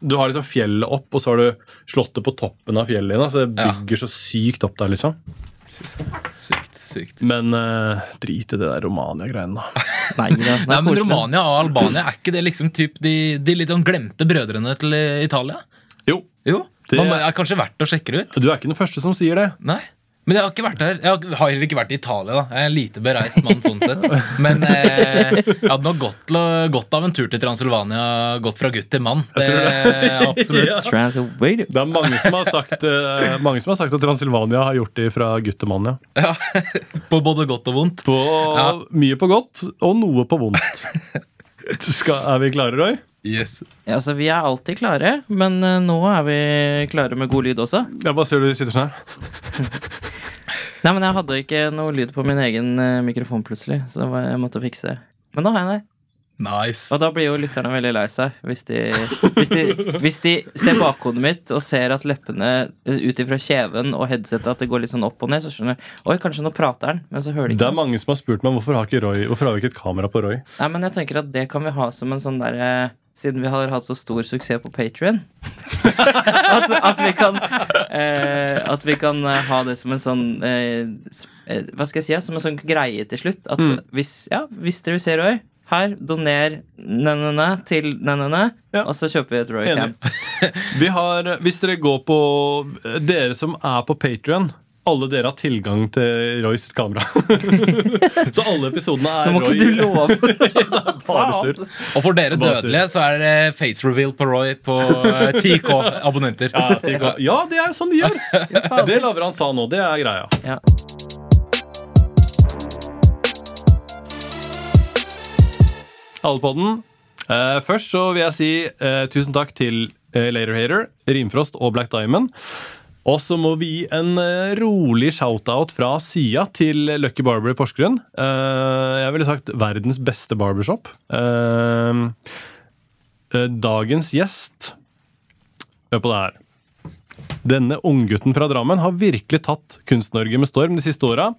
Du har liksom fjellet opp, og så har du slått det på toppen av fjellet igjen. Så det Ja. bygger så sykt opp der, liksom. Sykt. sykt. Men uh, drit i det der Romania-greiene, da. Nei, det Nei, men. Romania og Albania, er ikke det liksom typ de, de litt sånn glemte brødrene til Italia? Jo, Jo. Det- Man er kanskje verdt å sjekke det ut? du er ikke den første som sier det. Nei. Men jeg har ikke vært der. Jeg har- heller ikke vært i Italia. da Jeg er en lite bereist mann sånn sett. Men eh, jeg hadde nok gått, til gått av en tur til Transylvania, gått fra gutt til mann. Det, absolutt. Ja. Det er mange som har sagt, eh, mange som har sagt at Transylvania har gjort det fra gutt til mann, ja. Ja. På både godt og vondt. På, Ja. Mye på godt og noe på vondt. Skal, er vi klare, Roy? Yes. Ja, altså, vi er alltid klare, men uh, nå er vi klare med god lyd også. Ja, Hva ser du sitter sånn? Nei, men jeg hadde ikke noe lyd på min egen uh, mikrofon plutselig, så var- jeg måtte fikse det. Men nå har jeg det. Nice. Og da blir jo lytterne veldig lei seg hvis de, hvis de, hvis de ser bakhodet mitt og ser at leppene eh, ut ifra kjeven og headsetet at det går litt sånn opp og ned, så skjønner jeg Oi, kanskje nå prater han, men så hører de ikke. Det er mange som har spurt meg hvorfor har, ikke Roy, hvorfor har vi ikke et kamera på Roy. Nei, men jeg tenker at det kan vi ha som en sånn derre siden vi har hatt så stor suksess på Patrion. at, at vi kan eh, At vi kan eh, ha det som en sånn eh, eh, Hva skal jeg si? Som en sånn greie til slutt. At Mm. hvis, ja, hvis dere ser Roy, her, doner næ-næ-næ til næ-næ-næ, Ja. og så kjøper vi et Roy. Cam. Vi har, Hvis dere går på Dere som er på Patrion alle dere har tilgang til Roy sitt kamera. så alle episodene er Roy. Nå må Roy. ikke du love! Bare surr. Og for dere Bare dødelige så er det face reveal på Roy på eh, 10K abonnenter. Ja, ja, det er sånn de gjør. Det Lavran sa nå, det er greia. Ja. Alle på den. Eh, først så vil jeg si uh, tusen takk til uh, Later Hater, Rimfrost og Black Diamond. Og så må vi gi en eh, rolig shout-out fra sida til Lucky Barber i Porsgrunn. Eh, jeg ville sagt verdens beste barbershop. Eh, dagens gjest Hør på det her. Denne unggutten fra Drammen har virkelig tatt Kunst-Norge med storm de siste åra.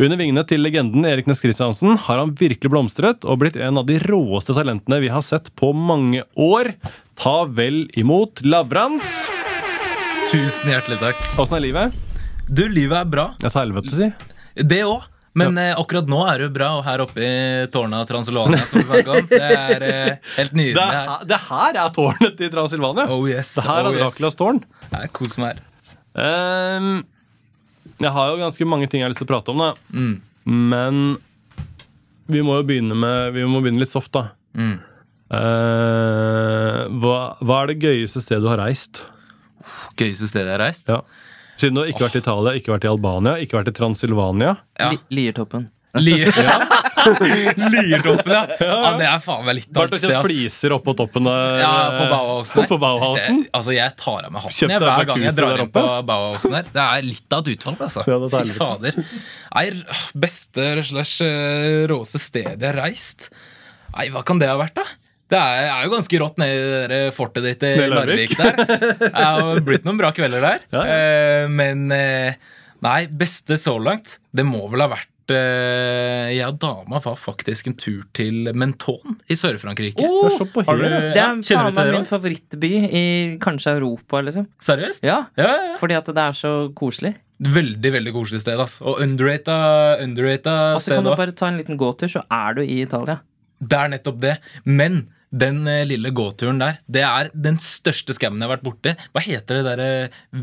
Under vingene til legenden Erik Næss Christiansen har han virkelig blomstret og blitt en av de råeste talentene vi har sett på mange år. Ta vel imot Lavrans. Tusen hjertelig takk. Åssen er livet? Du, livet er bra. Ja, til helvete, si. Det òg. Men eh, akkurat nå er det jo bra, og her oppe i tårnet av Transylvania, som vi om, det er eh, helt nydelig Det, her. det her er tårnet til Transylvania. Oh yes. Det her oh, er yes. Tårn. Jeg koser meg her. Ehm, jeg har jo ganske mange ting jeg har lyst til å prate om, da. Mm. Men vi må jo begynne med Vi må begynne litt soft, da. Mm. Uh, hva, hva er det gøyeste stedet du har reist? Gøyeste stedet jeg har reist? Ja. Siden du har ikke vært i Italia, ikke vært i Albania, ikke vært i Transylvania. Ja. Liertoppen. Lier. Liertoppen, ja. ja. Det er faen meg litt av Vært og sted, kjøpt fliser oppå toppen der. Ja, på Bauhausen. På Bauhausen. Det, altså, jeg tar av meg hatten jeg, hver gang jeg drar inn på. Bauhausen her. Det er litt av et utfall, altså. Ja, det er Fy fader. Nei, beste slash eh, råeste stedet jeg har reist? Nei, hva kan det ha vært, da? Det er, er jo ganske rått nede i det der fortet ditt i Larvik. Der. Det har blitt noen bra kvelder der. Ja, Eh, men uh, nei, beste så langt, det må vel ha vært eh, Jeg og dama var faktisk en tur til Menton i Sør-Frankrike. Oh, det er faen meg min favorittby i kanskje Europa, liksom. Seriøst? Ja, Ja, ja, ja. fordi at det er så koselig. Veldig veldig koselig sted. ass. Og underrata, underrata altså, så sted kan du bare ta en liten gåtur, så er du i Italia. Det er nettopp det. Men den eh, lille gåturen der, det er den største skammen jeg har vært borti. Hva heter det derre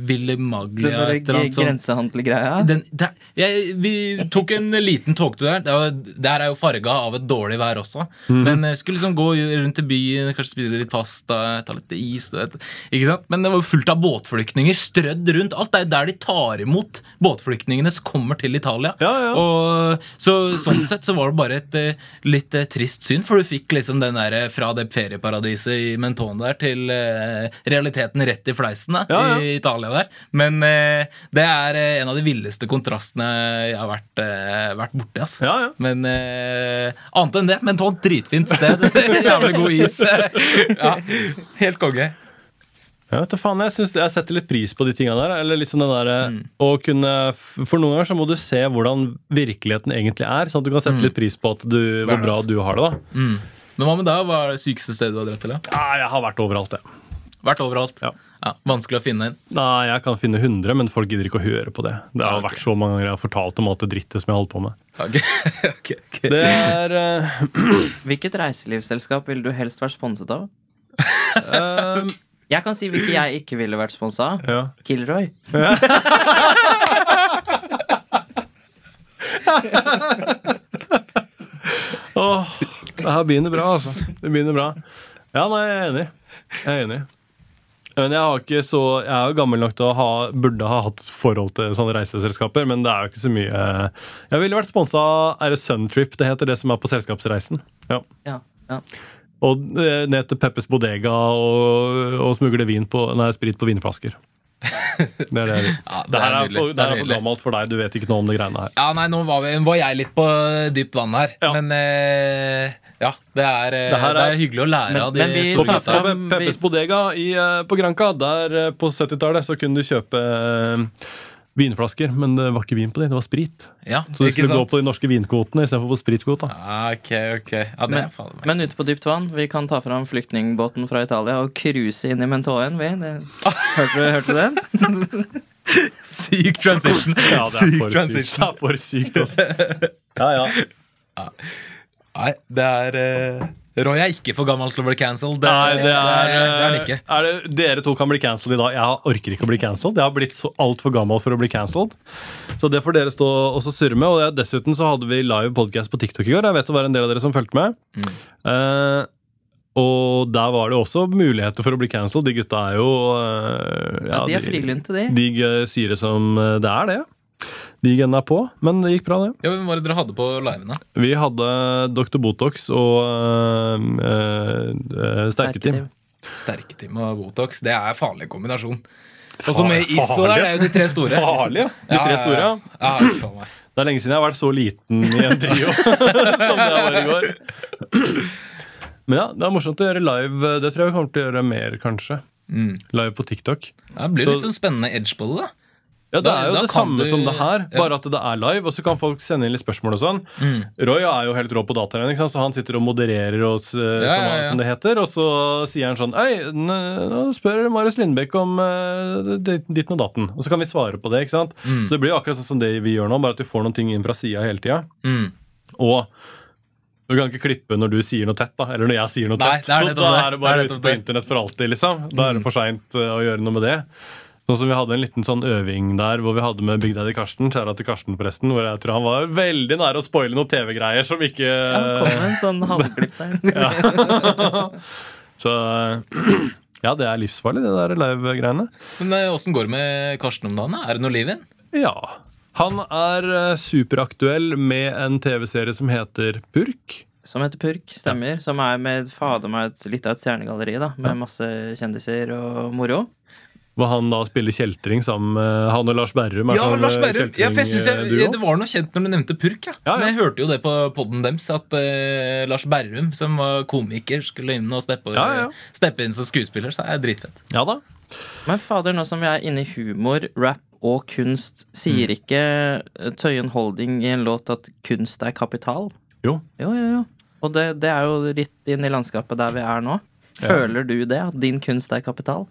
Ville Den Maglia der grensehandelgreia. Den, det, jeg, vi tok en liten togtur der. Det var- Der er jo farga av et dårlig vær også. Men jeg skulle liksom gå rundt i byen, kanskje spise litt pasta, ta litt is. Du vet. Ikke sant? Men det var jo fullt av båtflyktninger strødd rundt. Alt er der de tar imot båtflyktningene som kommer til Italia. Ja, ja. Og så, sånn sett så var det bare et eh, litt eh, trist syn, for du fikk liksom den der eh, fra det ferieparadiset i Mentone der til eh, realiteten rett i fleisen da, Ja, ja. i Italia der. Men eh, det er eh, en av de villeste kontrastene jeg har vært, vært borti. ass. Ja, ja. Men annet enn det, Mentone, dritfint sted. Jævlig god is. ja, helt konge. Ja, vet du faen, jeg, synes, jeg setter litt pris på de tinga der. Eller liksom den der Mm. å kunne, For noen ganger så må du se hvordan virkeligheten egentlig er, sånn at du kan sette litt pris på at du, hvor bra du har det. da Mm. Men hva med deg? Hva er det sykeste stedet du har dratt til? Ja, jeg har vært overalt, jeg. Vært overalt. Ja. Ja, vanskelig å finne en. Nei, jeg kan finne 100, men folk gidder ikke å høre på det. Det har Ja, okay. vært så mange ganger jeg har fortalt om alt det drittet som jeg holder på med. Okay. okay, okay. Det er uh... Hvilket reiselivsselskap ville du helst vært sponset av? um... Jeg kan si hvilke jeg ikke ville vært sponsa av. Ja. Kilroy. Åh, det her begynner bra, altså. Det begynner bra. Ja, nei, jeg er enig. Jeg er enig. Men jeg, har ikke så, jeg er jo gammel nok til å ha burde ha hatt forhold til sånne reiseselskaper, men det er jo ikke så mye Jeg ville vært sponsa av Er det Suntrip det heter, det som er på Selskapsreisen? Ja. Ja, ja. Og eh, ned til Peppes Bodega og, og smugle vin på, nei, sprit på vinflasker. Det er det. Ja, det her er nydelig. for, det er for gammelt for deg. Du vet ikke noe om det greiene her. Ja, nei, nå var, vi, var jeg litt på dypt vann her. Ja. Men eh, ja, det er, eh, Det her det er- er hyggelig å lære Men- av de men vi store gutta. Pe- Peppes Bodega i, eh, på Granca, der eh, på 70-tallet så kunne du kjøpe vinflasker, men det var ikke vin på dem, det var sprit. Ja, Så du skulle skulle gå på de norske vinkvotene istedenfor på spritkvota. Ah, okay, okay. Ja, det Men, er men ute på dypt vann, vi kan ta fram flyktningbåten fra Italia og cruise inn i Mentoen. Vi. Det, hørte, du, hørte du den? Syk transition. Ja, det er Syk for sykt. transition. Det er for sykt, altså. Ja, ja. Nei, det er uh, Roy er ikke for gammel til å bli cancelled. Det, Nei, det er, det er han eh, ikke. er det, Dere to kan bli cancelled i dag. Jeg orker ikke å bli cancelled. Jeg har blitt så altfor gammel for å bli cancelled. Så det får dere stå og så surre med. Og jeg, dessuten så hadde vi live podcast på TikTok i går. Jeg vet det var en del av dere som fulgte med. Mm. Uh, og der var det også muligheter for å bli cancelled. De gutta er jo uh, Ja, de er frilynte, de. De sier det som det er, det. De gunna på, men det gikk bra, det. Ja, Hvem var det dere hadde på livene? Vi hadde Dr. Botox og øh, øh, Sterketeam. Sterketeam og Botox. Det er en farlig kombinasjon. Og så med ISO der, det er jo de tre store. Farlig, ja. De tre store, ja. ja. ja. ja Det er lenge siden jeg har vært så liten i en trio som det var i går. Men ja, det er morsomt å gjøre live. Det tror jeg vi kommer til å gjøre mer, kanskje. Mm. Live på TikTok. Ja, det blir litt sånn spennende edge på det, da. Ja, Det er jo da det samme du- som det her, bare at det er live. Og så kan folk sende inn litt spørsmål og sånn. Mm. Roy er jo helt rå på dataregning, så han sitter og modererer oss, eh, Ja, som, ja, ja. som det heter. Og så sier han sånn Hei, nå spør Marius Lindbekk om uh, ditt og datten. Og så kan vi svare på det. ikke sant? Mm. Så det blir akkurat sånn som det vi gjør nå, bare at vi får noen ting inn fra sida hele tida. Mm. Og du kan ikke klippe når du sier noe tett, da. Eller når jeg sier noe Nei, tett. så da er det bare Det ute på internett for alltid, liksom. Da er det for seint å gjøre noe med det. Sånn som Vi hadde en liten sånn øving der hvor vi hadde med Big Daddy Karsten. Kjære til Karsten, forresten. Hvor jeg tror han var veldig nære å spoile noen TV-greier som ikke Ja, kom en sånn halvglipp der. Ja. Så ja, det er livsfarlig, det der live-greiene. Men eh, åssen går det med Karsten om dagen? Er det noe liv i den? Ja. Han er eh, superaktuell med en TV-serie som heter Purk. Som heter Purk, stemmer. Som er med fader meg litt av et stjernegalleri, da. Med masse kjendiser og moro. Hvor han da spiller kjeltring sammen med han og Lars Berrum. er Ja, sånn, Lars eh, Berrum! Ja, for jeg synes jeg, kjeltringduo. det var noe kjent når du nevnte purk. Ja. Ja, ja. Men jeg hørte jo det på poden deres, at uh, Lars Berrum, som var komiker, skulle inn og steppe, Ja, ja. steppe inn som skuespiller. Så det er dritfett. Ja da. Men fader, nå som vi er inne i humor, rap og kunst, sier Mm. ikke eh, Tøyen Holding i en låt at kunst er kapital? Jo. Jo, jo, jo. Og det, det er jo litt inn i landskapet der vi er nå. Føler du det, at din kunst er kapital?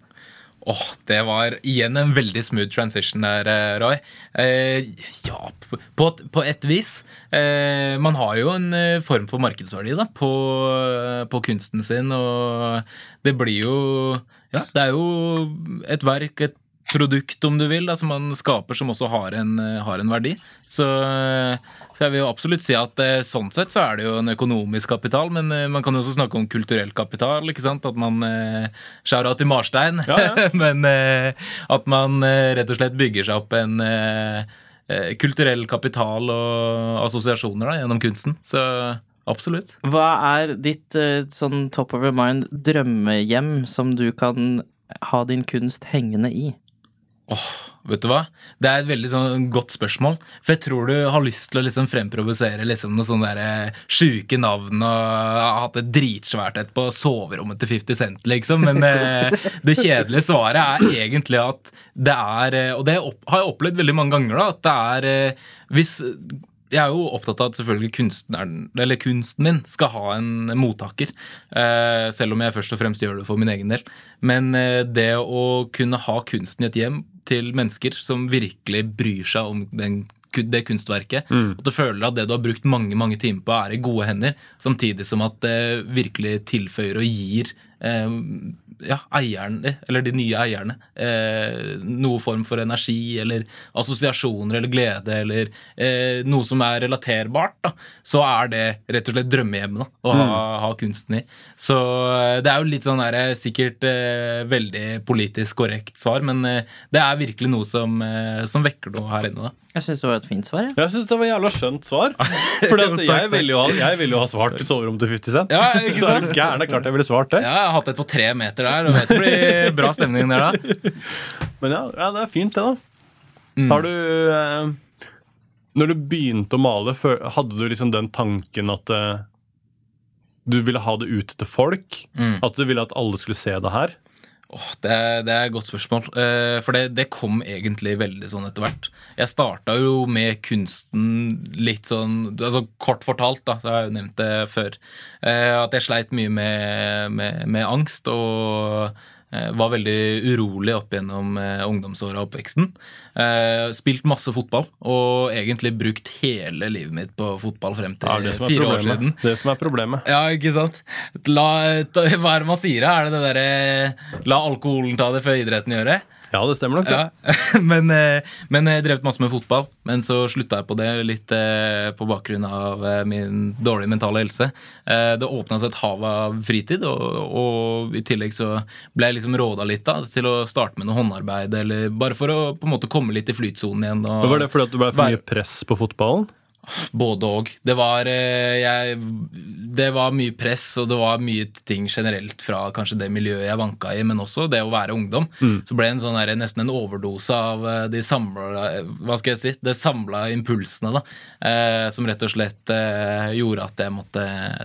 Åh, Det var igjen en veldig smooth transition der, eh, Roy. Eh, ja, på, på et vis. Eh, man har jo en eh, form for markedsverdi da, på, eh, på kunsten sin, og det blir jo Ja, det er jo et verk, et produkt, om du vil, da, som man skaper, som også har en, eh, har en verdi. Så, eh, så jeg vil jo absolutt si at eh, sånn sett så er det jo en økonomisk kapital, men man kan jo også snakke om kulturell kapital, ikke sant? At man Shout-out til Marstein. Ja, ja. men at man rett og slett bygger seg opp en kulturell kapital og assosiasjoner da, gjennom kunsten. Så absolutt. Hva er ditt sånn top of your mind drømmehjem som du kan ha din kunst hengende i? Åh, vet du hva? Det er et veldig sånn godt spørsmål. For jeg tror du har lyst til å liksom fremprovosere liksom noen sånne der, eh, sjuke navn og ha hatt et dritsvært et på soverommet til 50 Cent, liksom. Men eh, det kjedelige svaret er egentlig at det er eh, Og det har jeg opplevd veldig mange ganger, da. At det er eh, Hvis jeg er jo opptatt av at selvfølgelig kunsten min skal ha en mottaker. Selv om jeg først og fremst gjør det for min egen del. Men det å kunne ha kunsten i et hjem til mennesker som virkelig bryr seg om den, det kunstverket, at du føler at det du har brukt mange mange timer på, er i gode hender, samtidig som at det virkelig tilføyer og gir ja, eierne, eller de nye eierne, eh, noe form for energi eller assosiasjoner eller glede eller eh, noe som er relaterbart, da, så er det rett og slett drømmehjemmet å ha, ha kunsten i. Så eh, det er jo litt sånn der, eh, sikkert eh, veldig politisk korrekt svar, men eh, det er virkelig noe som, eh, som vekker noe her inne. da. Jeg syns det var et fint svar. jeg. Jeg syns det var et jævla skjønt svar. For jeg ville jo ha, svart soverom til 50 Cent. Ja, ikke Så er sant? det gæren, det er klart jeg ville svart det. Ja, jeg har hatt et på tre meter der, og vet det blir bra stemning der da. Men ja, ja, det er fint, det, da. Mm. Har du eh, Når du begynte å male, hadde du liksom den tanken at eh, du ville ha det ut til folk? Mm. At du ville at alle skulle se det her? Åh, det, er, det er et godt spørsmål. Eh, for det, det kom egentlig veldig sånn etter hvert. Jeg starta jo med kunsten litt sånn altså Kort fortalt, da, så har jeg jo nevnt det før. Eh, at jeg sleit mye med, med, med angst og var veldig urolig opp gjennom eh, ungdomsåra og oppveksten. Eh, spilt masse fotball og egentlig brukt hele livet mitt på fotball frem til Ja, fire år siden. Det som er problemet. Ja, ikke sant? La, hva er det man sier? Er det det derre La alkoholen ta det før idretten gjør det? Ja, det stemmer nok. det. Ja. men, eh, men jeg drev masse med fotball. Men så slutta jeg på det litt eh, på bakgrunn av eh, min dårlige mentale helse. Det åpna seg et hav av fritid, og, og i tillegg så ble jeg liksom råda litt da, til å starte med noe håndarbeid, eller bare for å på en måte komme litt i flytsonen igjen. Og, Men Var det fordi at det ble for mye press på fotballen? Både og. Det var, eh, det var mye press, og det var mye ting generelt fra kanskje det miljøet jeg vanka i, men også det å være ungdom. Så ble det en sånn der, nesten en overdose av eh, de samla Hva skal jeg si? Det samla impulsene, da. Eh, som rett og slett eh, gjorde at jeg måtte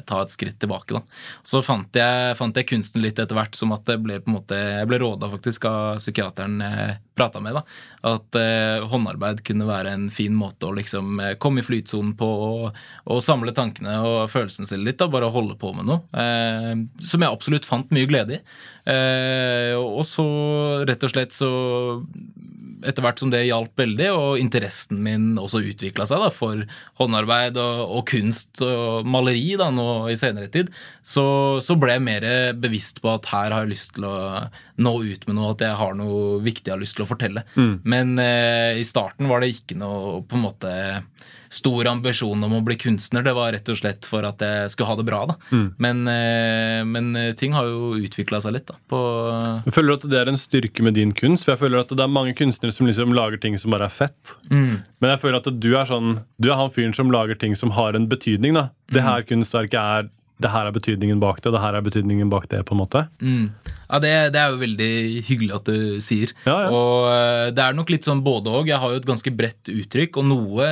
ta et skritt tilbake, da. Så fant jeg, fant jeg kunsten litt etter hvert som at det ble på en måte Jeg ble råda faktisk av psykiateren jeg prata med, da. At eh, håndarbeid kunne være en fin måte å liksom eh, komme i flytsonen på og, og samle tankene og følelsene sine litt. da, Bare holde på med noe. Eh, som jeg absolutt fant mye glede i. Eh, og så rett og slett så etter hvert som det hjalp veldig, og interessen min også utvikla seg da, for håndarbeid og, og kunst og maleri da, nå i senere tid, så, så ble jeg mer bevisst på at her har jeg lyst til å nå ut med noe, at jeg har noe viktig jeg har lyst til å fortelle. Men eh, i starten var det ikke noe på en måte stor ambisjon om å bli kunstner. Det var rett og slett for at jeg skulle ha det bra. da. Men, eh, men ting har jo utvikla seg litt. da. På, Jeg føler at det er en styrke med din kunst. For jeg føler at det er mange kunstnere som liksom lager ting som bare er fett. mm, Men jeg føler at du er sånn Du er han fyren som lager ting som har en betydning. da Det her kunstverket er Det her er betydningen bak det, og det her er betydningen bak det. på en måte mm. Ja, det, det er jo veldig hyggelig at du sier. Ja, ja. Og eh, det er nok litt sånn både og. Jeg har jo et ganske bredt uttrykk, og noe,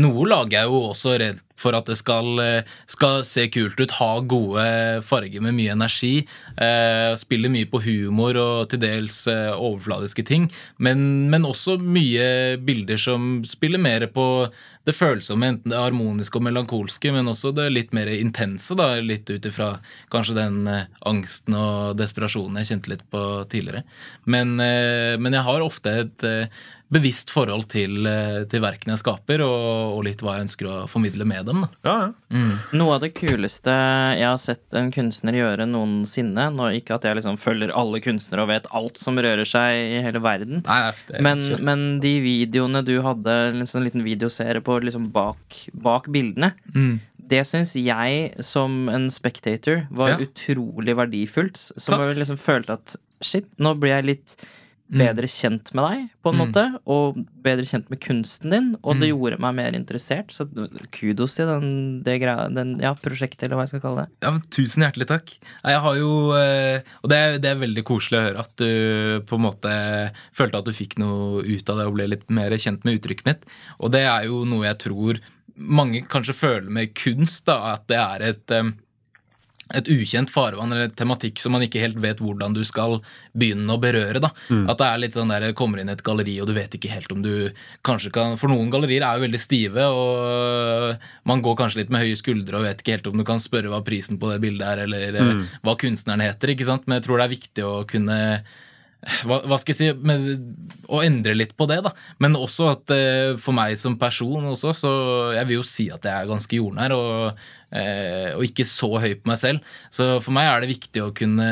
noe lager jeg jo også redd for at det skal, eh, skal se kult ut. Ha gode farger med mye energi. Eh, spille mye på humor og til dels eh, overfladiske ting. Men, men også mye bilder som spiller mer på det følsomme, enten det harmoniske og melankolske, men også det litt mer intense, da, litt ut ifra kanskje den eh, angsten og desperasjonen jeg kjente litt på tidligere. Men, eh, men jeg har ofte et eh, bevisst forhold til, eh, til verkene jeg skaper, og, og litt hva jeg ønsker å formidle med dem. Da. Ja, ja. Noe av det kuleste jeg har sett en kunstner gjøre noensinne nå, Ikke at jeg liksom følger alle kunstnere og vet alt som rører seg i hele verden. Nei, det er Men, men de videoene du hadde, en liksom, liten videoserie på liksom bak, bak bildene, Mm. Det syns jeg som en spectator var Ja. utrolig verdifullt. Som Takk. jeg liksom følte at shit, nå blir jeg litt bedre kjent med deg, på en Mm. måte. Og bedre kjent med kunsten din. Og det Mm. gjorde meg mer interessert. Så kudos til den, det greia, den ja, prosjektet, eller hva jeg skal kalle det. Ja, men Tusen hjertelig takk. Jeg har jo, eh, Og det er, det er veldig koselig å høre at du på en måte følte at du fikk noe ut av det og ble litt mer kjent med uttrykket mitt. Og det er jo noe jeg tror mange kanskje føler med kunst, da, at det er et eh, et ukjent farvann eller tematikk som man ikke helt vet hvordan du skal begynne å berøre. da. At det er litt sånn der, kommer inn i et galleri, og du vet ikke helt om du kanskje kan For noen gallerier er jo veldig stive, og man går kanskje litt med høye skuldre og vet ikke helt om du kan spørre hva prisen på det bildet er, eller mm. hva kunstneren heter. ikke sant? Men jeg tror det er viktig å kunne hva, hva skal jeg si med, Å endre litt på det, da. Men også at eh, for meg som person også, så jeg vil jo si at jeg er ganske jordnær. Og, eh, og ikke så høy på meg selv. Så for meg er det viktig å kunne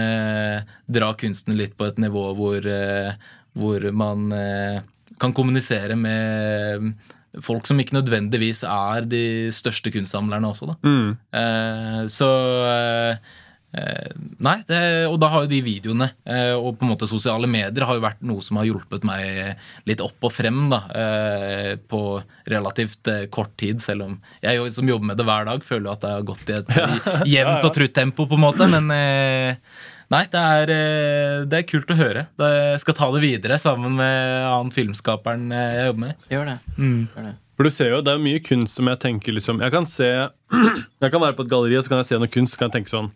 dra kunsten litt på et nivå hvor, eh, hvor man eh, kan kommunisere med folk som ikke nødvendigvis er de største kunstsamlerne også, da. Mm. Eh, så eh, eh, Nei, det, og da har jo de videoene eh, og på en måte sosiale medier har jo vært noe som har hjulpet meg litt opp og frem da, eh, på relativt eh, kort tid. Selv om jeg som jobber med det hver dag, føler jo at det har gått i et jevnt og trutt tempo, på en måte. Men eh, nei, det er, eh, det er kult å høre. Det, jeg skal ta det videre sammen med annen filmskaperen eh, jeg jobber med. Gjør det. Mm. Gjør det. For du ser jo, Det er jo mye kunst som jeg tenker liksom Jeg kan se Jeg kan være på et galleri og så kan jeg se noe kunst så kan jeg tenke sånn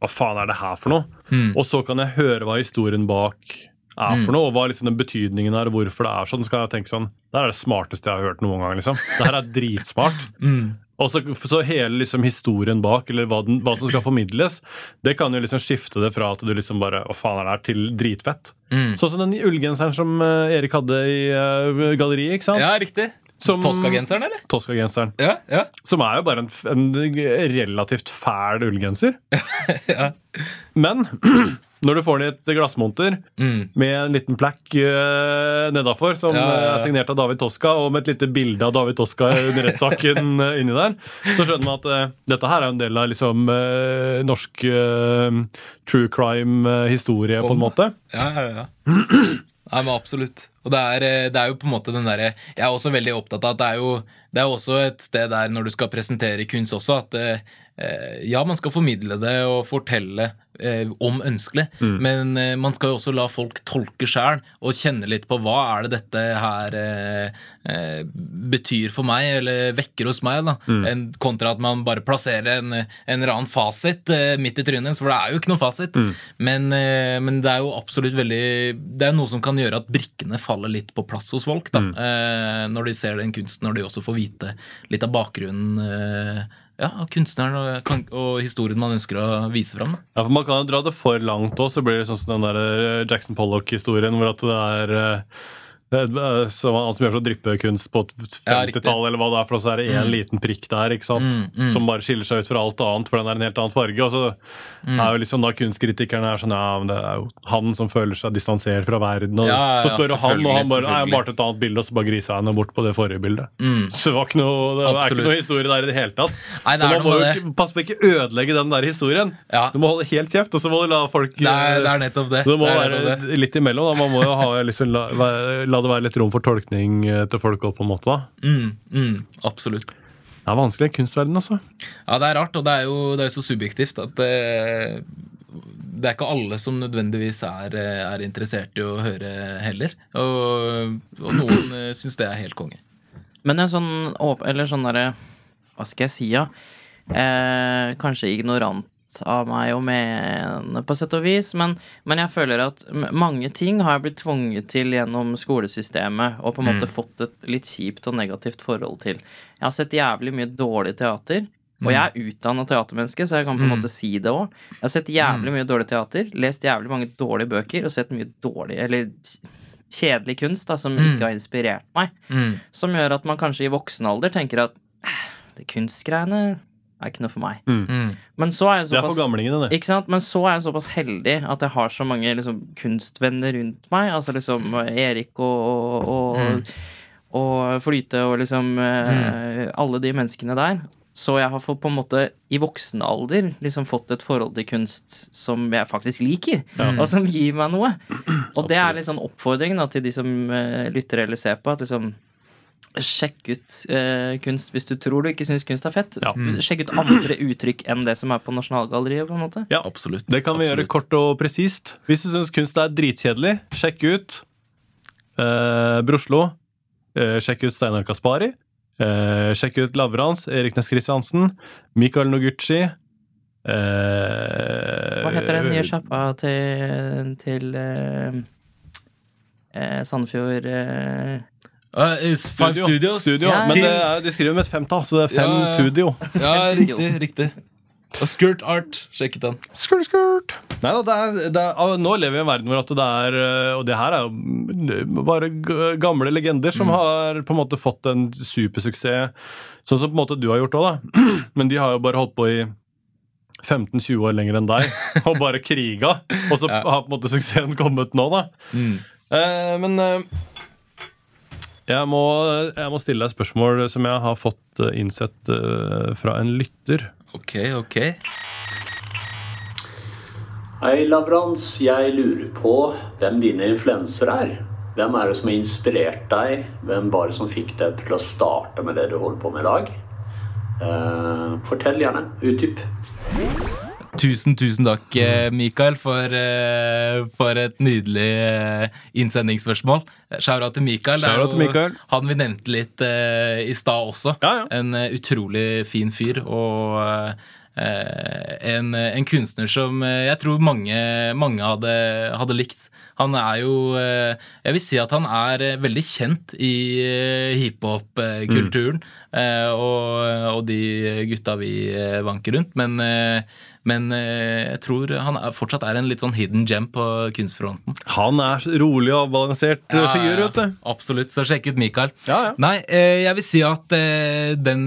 Hva faen er det her for noe? Mm. Og så kan jeg høre hva historien bak er for noe, og hva liksom den betydningen er, og hvorfor det er sånn. Så kan jeg tenke sånn Det er det smarteste jeg har hørt noen gang. liksom Det her er dritsmart. Mm. Og så, så hele liksom historien bak, eller hva, den, hva som skal formidles, det kan jo liksom skifte det fra at du liksom bare Hva faen er det her, til dritfett. Mm. Sånn som den ullgenseren som eh, Erik hadde i uh, galleriet, ikke sant? Ja, riktig. Som- Tosca-genseren, eller? Tosca-genseren. Ja, ja. Som er jo bare en, en relativt fæl ullgenser. ja. Men når du får den i et glassmonter Mm. med en liten plakk uh, nedafor, som Ja, eh, er signert av David Tosca, og med et lite bilde av David Tosca under rettssaken uh, inni der, så skjønner man at uh, dette her er en del av liksom eh, norsk eh, true crime-historie, på en måte. Ja, ja, ja. Nei, men absolutt. Og det er, eh, det er jo på en måte den derre Jeg er også veldig opptatt av at det er jo det er også et sted der når du skal presentere kunst også, at eh, eh, ja, man skal formidle det og fortelle eh, om ønskelig, men eh, man skal jo også la folk tolke sjæl og kjenne litt på hva er det dette her eh, eh, betyr for meg, eller vekker hos meg, da, en, kontra at man bare plasserer en, en eller annen fasit eh, midt i trynet, for det er jo ikke noe fasit. Men, eh, men det er jo absolutt veldig Det er noe som kan gjøre at brikkene faller litt på plass hos folk, da, eh, når de ser den kunsten, når de også får vite litt av bakgrunnen ja, kunstneren og, og historien man ønsker å vise fram. Da. Ja, for Man kan jo dra det for langt òg, så blir det sånn som den der eh, Jackson Pollock-historien, hvor at det er eh, så han som gjør så dryppekunst på Ja, 50-tallet, eller hva det er, for så er det én liten prikk der ikke sant? Mm, mm. som bare skiller seg ut fra alt annet, for den er en helt annen farge. Og så Mm. er jo liksom da kunstkritikerne er sånn Ja, men det er jo han som føler seg distansert fra verden. Og Ja, ja, så spør ja, han, og han bare Nei, jeg selvfølgelig, malte et annet bilde, og så bare grisa han bort på det forrige bildet. Mm. Så det var ikke noe, det er ikke noe historie der i det hele tatt. Nei, det så er man må jo passe på ikke ødelegge den der historien. Du må holde helt kjeft, og så må du la folk er, eh, det er nettopp det. Du må det er være det. litt imellom. Da. Man må jo ha, liksom, la, være- la det være litt rom for tolkning eh, til folk òg, på en måte. da. Mm, mm, absolutt. Det er vanskelig i kunstverdenen, altså. Ja, det er rart, og det er jo, det er jo så subjektivt at det, det er ikke alle som nødvendigvis er, er interessert i å høre heller. Og, og noen eh, syns det er helt konge. Men en sånn. Eller sånn derre Hva skal jeg si, ja? Eh, kanskje ignorant av meg å mene, på sett og vis, men, men jeg føler at mange ting har jeg blitt tvunget til gjennom skolesystemet, og på en måte fått et litt kjipt og negativt forhold til. Jeg har sett jævlig mye dårlig teater. Og jeg er utdanna teatermenneske, så jeg kan på en måte si det òg. Jeg har sett jævlig mye dårlig teater, lest jævlig mange dårlige bøker og sett mye dårlig, eller kjedelig kunst da, som ikke har inspirert meg. Mm. Som gjør at man kanskje i voksen alder tenker at "Eh, det kunstgreiene er ikke noe for meg. Mm. Men så er jeg Det er for såpass gamlingene, det. ikke sant? Men så er jeg såpass heldig at jeg har så mange liksom, kunstvenner rundt meg. Altså liksom Erik og, og, og, og Flyte og liksom mm. alle de menneskene der. Så jeg har fått på en måte i voksen alder liksom fått et forhold til kunst som jeg faktisk liker, og som gir meg noe. Og det er litt sånn oppfordring da, til de som eh, lytter eller ser på, at liksom Sjekk ut eh, kunst hvis du tror du ikke syns kunst er fett. Ja. Sjekk ut andre uttrykk enn det som er på Nasjonalgalleriet. på en måte Ja, Absolutt. Det kan vi gjøre kort og presist. Hvis du syns kunst er dritkjedelig, sjekk ut eh, Broslo. Eh, sjekk ut Steinar Kaspari. Eh, sjekk ut Lavrans, Erik Næss Christiansen, Mikael Noguchi. eh, Hva heter den nye sjappa til, til eh, eh, Sandefjord eh, Uh, five Studios. Studio. Yeah. Men det er, de skriver med et femtall, så det er fem Ja, ja. studio. Ja, riktig. riktig Og Skirt Art. Sjekket den. Skurt, skurt. Nei da, det er, det er, ah, nå lever vi i en verden hvor at det er eh, Og det her er jo mm, bare gamle legender som har på en måte fått en supersuksess, sånn som på en måte du har gjort òg, da. Men de har jo bare holdt på i 15-20 år lenger enn deg og bare kriga. Og så Ja. har på en måte suksessen kommet nå, da. Eh, men eh, jeg, må, jeg må stille deg et spørsmål som jeg har fått eh, innsett eh, fra en lytter. Ok, ok. Hei, Lavrans. Jeg lurer på hvem dine influensere er. Hvem er det som har inspirert deg? Hvem var det som fikk deg til å starte med det du holder på med i dag? Eh, fortell gjerne. Utdyp. Tusen, tusen takk, eh, Mikael, for, eh, for et nydelig eh, innsendingsspørsmål. Shout-out til Mikael. Det Shout-out til jo Mikael. Han vi nevnte litt i stad også. Ja, ja. En utrolig fin fyr og en, en kunstner som jeg tror mange, mange hadde, hadde likt. Han er jo Jeg vil si at han er veldig kjent i hiphop-kulturen. mm. og, og de gutta vi vanker rundt. Men, men eh, jeg tror han er, fortsatt er en litt sånn hidden gem på kunstfronten. Han er rolig og avbalansert ja, figur, vet du. Absolutt. Så sjekk ut Mikael. Ja, ja. Nei, eh, jeg vil si at eh, den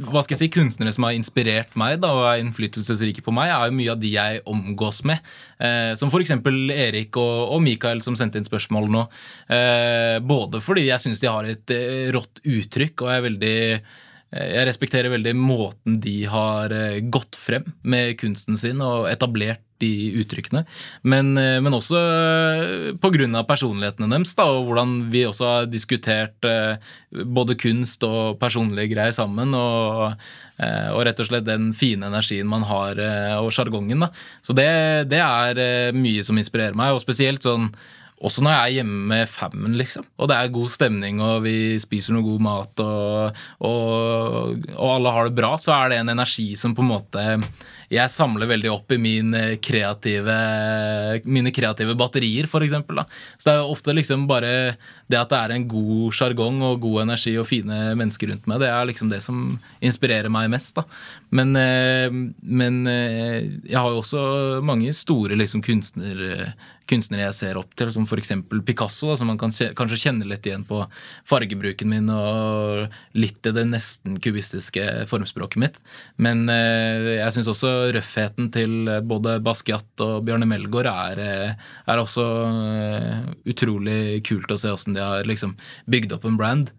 hva skal jeg si, kunstnere som har inspirert meg da, og er innflytelsesrike på meg, er jo mye av de jeg omgås med. Eh, som eksempel Erik og, Mikael som sendte inn spørsmål nå. Eh, både fordi jeg syns de har et eh, rått uttrykk, og jeg er veldig eh, jeg respekterer veldig måten de har eh, gått frem med kunsten sin og etablert de uttrykkene. Men, eh, men også pga. personlighetene deres, da, og hvordan vi også har diskutert eh, både kunst og personlige greier sammen. Og, eh, og rett og slett den fine energien man har, eh, og sjargongen. Så det, det er eh, mye som inspirerer meg, og spesielt sånn også når jeg er hjemme med fammen, liksom. Og det er god stemning, og vi spiser noe god mat, og, og, og alle har det bra, så er det en energi som på en måte jeg samler veldig opp i min eh, kreative, mine kreative batterier, for. Da. Så det er ofte liksom bare det at det er en god sjargong og god energi og fine mennesker rundt meg, det er liksom det som inspirerer meg mest. Da. Men, eh, men eh, jeg har jo også mange store liksom, kunstner, kunstnere jeg ser opp til, som f.eks. Picasso, da, som man kan kje- kanskje kjenne litt igjen på fargebruken min og litt i det nesten kubistiske formspråket mitt. Men jeg syns også røffheten til både Basquiat og Bjarne Melgaard er, eh, er også eh, utrolig kult å se åssen de har liksom bygd opp en brand.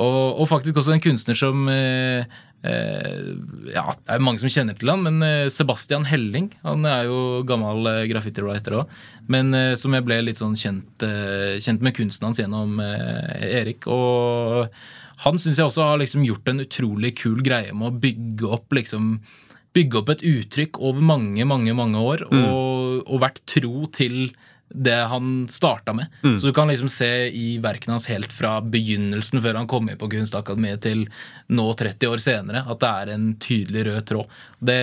Og, og faktisk også en kunstner som eh, eh, Ja, det er mange som kjenner til han, men eh, Sebastian Helling Han er jo gammel eh, graffiti-writer òg, men eh, som jeg ble litt sånn kjent, eh, kjent med kunsten hans gjennom eh, Erik. Og han syns jeg også har liksom gjort en utrolig kul greie med å bygge opp liksom Bygge opp et uttrykk over mange, mange mange år, og, og vært tro til det han starta med. Så du kan liksom se i verkene hans helt fra begynnelsen, før han kom inn på Kunstakademiet, til nå 30 år senere, at det er en tydelig rød tråd. Det,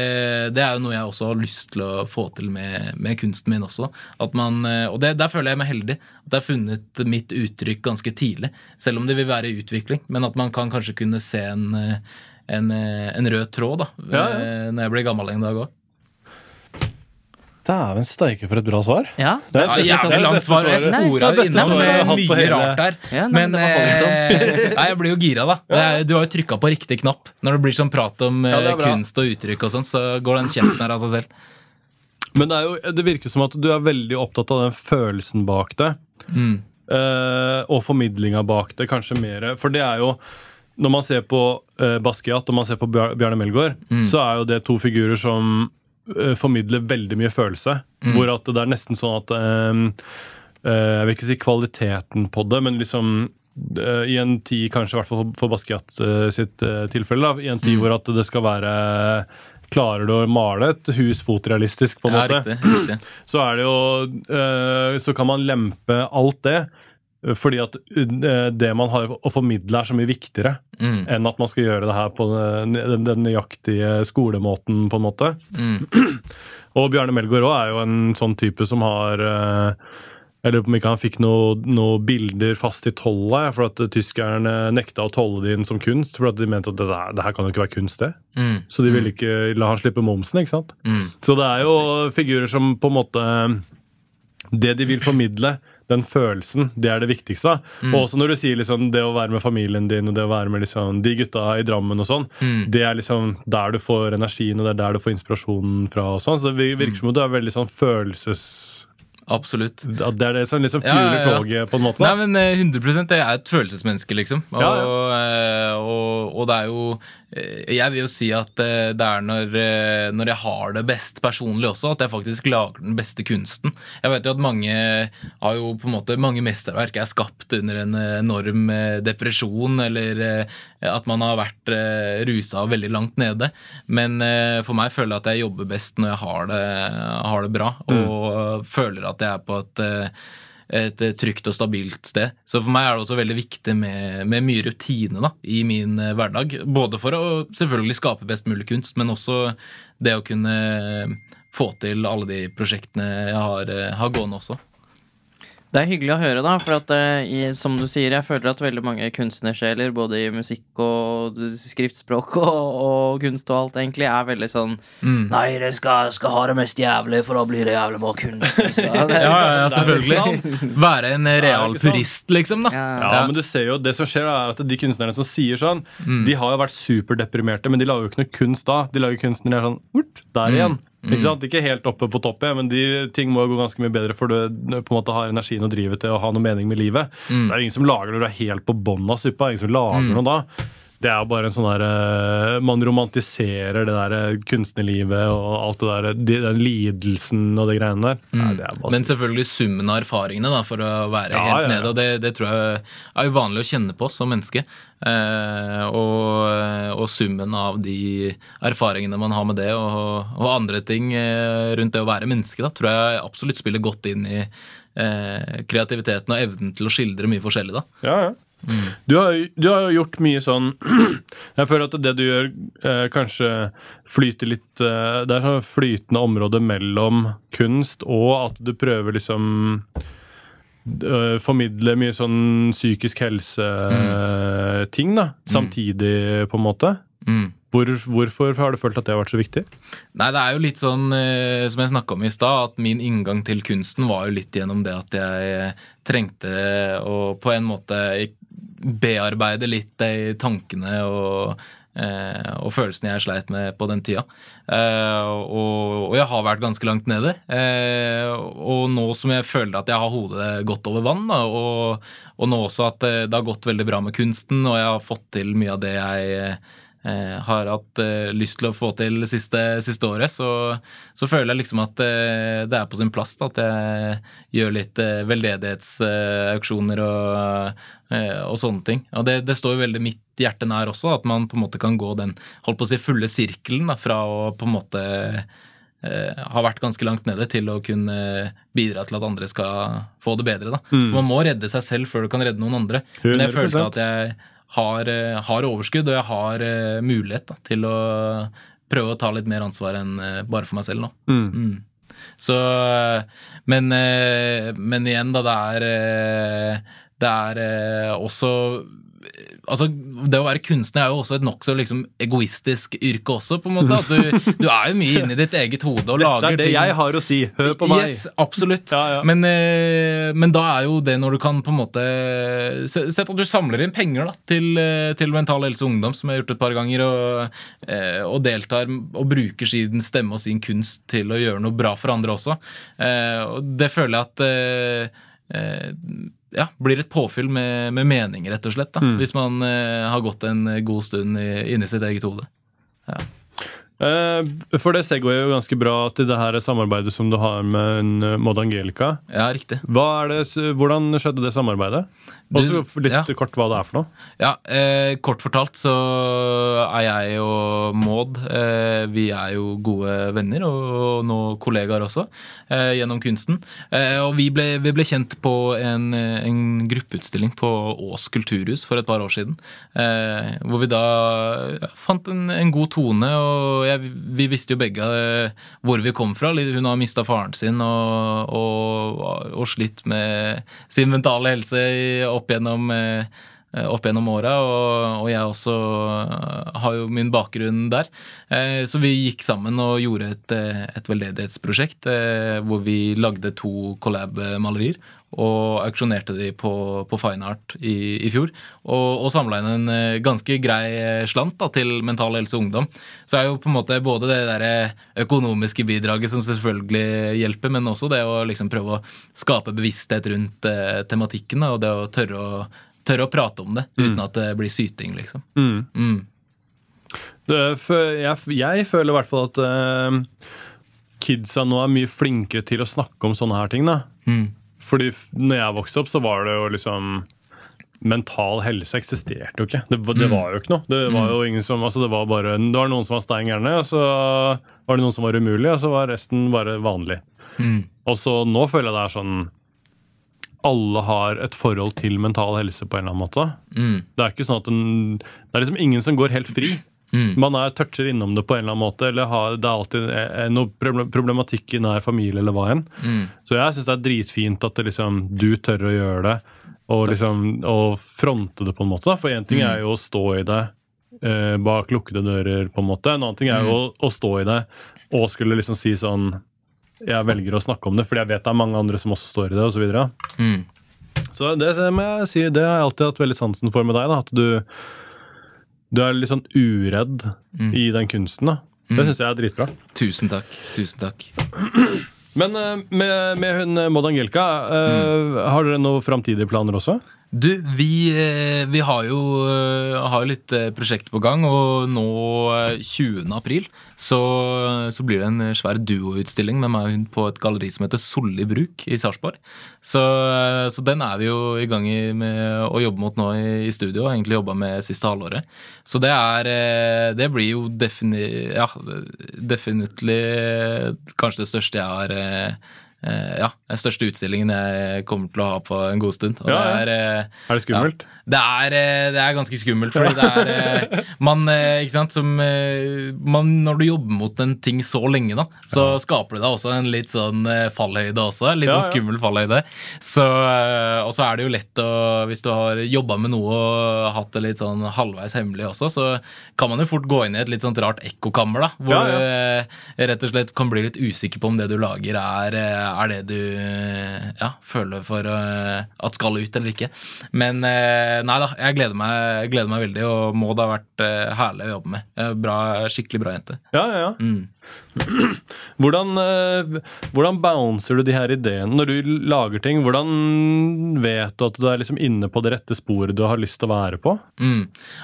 det er jo noe jeg også har lyst til å få til med, med kunsten min også. At man, eh, og det, der føler jeg meg heldig. At jeg har funnet mitt uttrykk ganske tidlig. Selv om det vil være i utvikling. Men at man kan kanskje kunne se en, eh, en, eh, en rød tråd da, Ja, ja. eh, når jeg blir gammel en dag òg. Dæven steike for et bra svar. Ja. Det er Ja, jævlig langt svar. Jeg spora Det innom på mye rart der. Ja, nei, men men eh, nei, jeg blir jo gira, da. Er, du har jo trykka på riktig knapp. Når det blir sånn prat om Ja, eh, kunst og uttrykk og sånn, så går den kjeften her av seg selv. Men det, er jo, det virker som at du er veldig opptatt av den følelsen bak det. Mm. eh, og formidlinga bak det, kanskje mer. For det er jo Når man ser på uh, Basquiat og man ser på Bjarne Melgaard, så er jo det to figurer som uh, formidler veldig mye følelse. Hvor at det er nesten sånn at um, uh, Jeg vil ikke si kvaliteten på det, men liksom i en tid, kanskje i hvert fall for- Basquiat sitt tilfelle, da, i en tid hvor at det skal være Klarer du å male et hus fotrealistisk, på en Ja, måte? riktig. riktig. så er det jo Så kan man lempe alt det Fordi at eh, det man har å formidle, er så mye viktigere Mm. enn at man skal gjøre det her på den, den, den nøyaktige skolemåten, på en måte. Mm. Og Bjarne Melgaard òg er jo en sånn type som har eh, Jeg lurer på om ikke han fikk noen noe bilder fast i tollet, for at tyskerne nekta å tolle det inn som kunst. For at de mente at det, her- det her kan jo ikke være kunst, det. Mm. Så de ville ikke la han slippe momsen, ikke sant. Mm. Så det er jo figurer som på en måte Det de vil formidle, den følelsen, det er det viktigste. da. Mm. Og også når du sier liksom det å være med familien din og det å være med liksom de gutta i Drammen og sånn, Mm. det er liksom der du får energien og det er der du får inspirasjonen fra. og sånn. Så det virker som mm. du er veldig sånn følelses... Absolutt. Ja, det er det som liksom Ja, fueler ja, ja. toget, på en måte. Nei, men eh, 100 Jeg er et følelsesmenneske, liksom. Og, Ja, eh, og, og det er jo eh, Jeg vil jo si at eh, det er når, eh, når jeg har det best personlig også, at jeg faktisk lager den beste kunsten. Jeg vet jo at mange har jo på en måte Mange mesterverk er skapt under en enorm depresjon, eller at man har vært rusa og veldig langt nede. Men for meg føler jeg at jeg jobber best når jeg har det, har det bra, og føler at jeg er på et et eh, trygt og stabilt sted. Så for meg er det også veldig viktig med, med mye rutine da, i min eh, hverdag. Både for å selvfølgelig skape best mulig kunst, men også det å kunne få til alle de prosjektene jeg har, eh, har gående også. Det er hyggelig å høre, da, for at eh, i, som du sier, jeg føler at veldig mange kunstnersjeler, både i musikk og skriftspråk og, og kunst og alt, egentlig, er veldig sånn Mm. Nei, det skal, skal ha det mest jævlig, for da blir det jævlig bra kunst. Ja, ja, ja, er selvfølgelig. Være en real purist, liksom. da. Ja. Ja, Ja. men du ser jo, det som skjer er at De kunstnerne som sier sånn, Mm. de har jo vært superdeprimerte, men de lager jo ikke noe kunst da. De lager kunst når de er sånn urt, der igjen. Mm. Ikke sant? Ikke helt oppe på toppen, men de ting må jo gå ganske mye bedre for du på en måte har energien og drivet til å ha noe mening med livet. Mm. Så det er ingen som lager når du er helt på bånn av suppa. Ingen som lager noe da. Det er bare en sånn der eh, Man romantiserer det der eh, kunstnerlivet og alt det der, de- den lidelsen og de greiene der. Er Mm. Men selvfølgelig summen av erfaringene da, for å være Ja, helt ja, ja. nede. Og det, det tror jeg er jo vanlig å kjenne på som menneske. Eh, og, og summen av de erfaringene man har med det, og, og andre ting eh, rundt det å være menneske, da, tror jeg absolutt spiller godt inn i eh, kreativiteten og evnen til å skildre mye forskjellig. da. Ja, ja. Du, har, du har jo gjort mye sånn Jeg føler at det du gjør, eh, kanskje flyter litt eh, Det er sånn flytende område mellom kunst og at du prøver liksom eh, Formidle mye sånn psykisk helse-ting, da. Samtidig, på en måte. Mm. Hvor, hvorfor har du følt at det har vært så viktig? Nei, det er jo litt sånn eh, som jeg snakka om i stad, at min inngang til kunsten var jo litt gjennom det at jeg eh, trengte å på en måte bearbeide litt de tankene og, eh, og følelsene jeg sleit med på den tida. Eh, og, og jeg har vært ganske langt nede. Eh, og nå som jeg føler at jeg har hodet godt over vann, da, og, og nå også at eh, det har gått veldig bra med kunsten, og jeg har fått til mye av det jeg har hatt eh, lyst til å få til det siste, siste året, så, så føler jeg liksom at eh, det er på sin plass da, at jeg gjør litt eh, veldedighetsauksjoner og, eh, og sånne ting. Og det, det står jo veldig mitt hjerte nær også, at man på en måte kan gå den holdt på å si fulle sirkelen da, fra å på en måte eh, ha vært ganske langt nede til å kunne bidra til at andre skal få det bedre. Da. Mm. For man må redde seg selv før du kan redde noen andre. Men jeg 100%. følte at jeg har, eh, har overskudd, og jeg har eh, mulighet da, til å prøve å ta litt mer ansvar enn eh, bare for meg selv nå. Mm. Mm. Så men, men igjen, da, det er Det er også Altså, Det å være kunstner er jo også et nokså liksom, egoistisk yrke også, på en måte. At du, du er jo mye inni ditt eget hode og Dette lager er det ting jeg har å si. Hør på meg. Yes, absolutt. Ja, ja. Men, eh, men da er jo det når du kan på en måte Sett at du samler inn penger da, til, eh, til Mental Helse og Ungdom, som jeg har gjort et par ganger, og, eh, og deltar og bruker sin stemme og sin kunst til å gjøre noe bra for andre også. Og det føler jeg at ja, blir et påfyll med, med mening, rett og slett. Da, Mm. Hvis man eh, har gått en god stund i, inni sitt eget hode. Eh, for det segwayer jo ganske bra til det her samarbeidet som du har med eh, Maud Angelica. Ja, riktig. Det, hvordan skjedde det samarbeidet? Du- Også litt ja. kort hva det er for noe. Ja, eh, kort fortalt så er jeg og Maud eh, Vi er jo gode venner, og nå kollegaer også, eh, gjennom kunsten. Eh, og vi ble, vi ble kjent på en, en gruppeutstilling på Ås kulturhus for et par år siden. Eh, hvor vi da ja, fant en, en god tone, og jeg, vi visste jo begge eh, hvor vi kom fra. Hun har mista faren sin og, og, og slitt med sin mentale helse i- opp gjennom eh, opp gjennom åra, og, og jeg også eh, har jo min bakgrunn der. Eh, Så vi gikk sammen og gjorde et, et veldedighetsprosjekt hvor vi lagde to collab-malerier. Og auksjonerte de på, på Fine Art i, i fjor. Og, og samla inn en eh, ganske grei eh, slant da, til Mental Helse Ungdom. Så er jo på en måte både det der eh, økonomiske bidraget som selvfølgelig hjelper, men også det å liksom prøve å skape bevissthet rundt eh, tematikken da, og det å tørre å tørre å prate om det uten at det blir syting, liksom. Mm. Mm. Det, jeg, jeg føler i hvert fall at eh, kidsa nå er mye flinkere til å snakke om sånne her ting. da. Mm. Fordi når jeg vokste opp, så var det jo liksom Mental helse eksisterte jo ikke. Det, det var jo ikke noe. Det var jo ingen som, altså det var bare, det var noen som var stein gærne, og så var det noen som var umulig, og så var resten bare vanlig. Mm. Og så nå føler jeg det er sånn Alle har et forhold til mental helse på en eller annen måte. Mm. Det er ikke sånn at en, det er liksom ingen som går helt fri. Mm. Man er toucher innom det på en eller annen måte, eller har, det er alltid eh, noe problematikk i nær familie eller hva enn. Mm. Så jeg syns det er dritfint at det liksom, du tør å gjøre det, og liksom og fronte det på en måte. Da. For én ting er jo å stå i det eh, bak lukkede dører, på en måte. En annen ting er jo å, å stå i det og skulle liksom si sånn Jeg velger å snakke om det fordi jeg vet det er mange andre som også står i det, osv. Så. Mm. så det må jeg si, det har jeg alltid hatt veldig sansen for med deg. da, At du, du er litt sånn uredd i den kunsten. da. Det syns jeg er dritbra. Tusen takk. Tusen takk. Men eh, med, med hun eh, Maud Angelica, mm. har dere noen framtidige planer også? Du, vi, eh, vi har jo eh, har litt prosjekt på gang, og nå eh, 20. april så, så blir det en eh, svær duoutstilling med meg og hun på et galleri som heter Solli Bruk i Sarpsborg. Så, eh, så den er vi jo i gang med å jobbe mot nå i, i studio, og egentlig jobba med siste halvåret. Så det er eh, Det blir jo defini, ja, definitivt kanskje det største jeg har eh, eh, ja, den største utstillingen jeg kommer til å ha på en god stund. Ja, ja. det er eh, Er det skummelt? det er, eh, det er ganske skummelt, fordi det er eh, Man, eh, ikke sant, som eh, man, Når du jobber mot en ting så lenge, da, så skaper det deg også en litt sånn eh, fallhøyde også. Litt Ja, sånn ja. skummel fallhøyde. Så, eh, og så er det jo lett å Hvis du har jobba med noe og hatt det litt sånn halvveis hemmelig også, så kan man jo fort gå inn i et litt sånt rart ekkokammer, da. Hvor Ja, du eh, rett og slett kan bli litt usikker på om det du lager, er, eh, er det du ja, føler for eh, at skal ut eller ikke. Men eh, nei da, jeg gleder meg, gleder meg veldig, og Maud har vært eh, herlig å jobbe med. Bra, skikkelig bra jente. Ja, ja, ja. Mm. Hvordan, eh, hvordan bouncer du de her ideene når du lager ting? Hvordan vet du at du er liksom inne på det rette sporet du har lyst til å være på? Mm.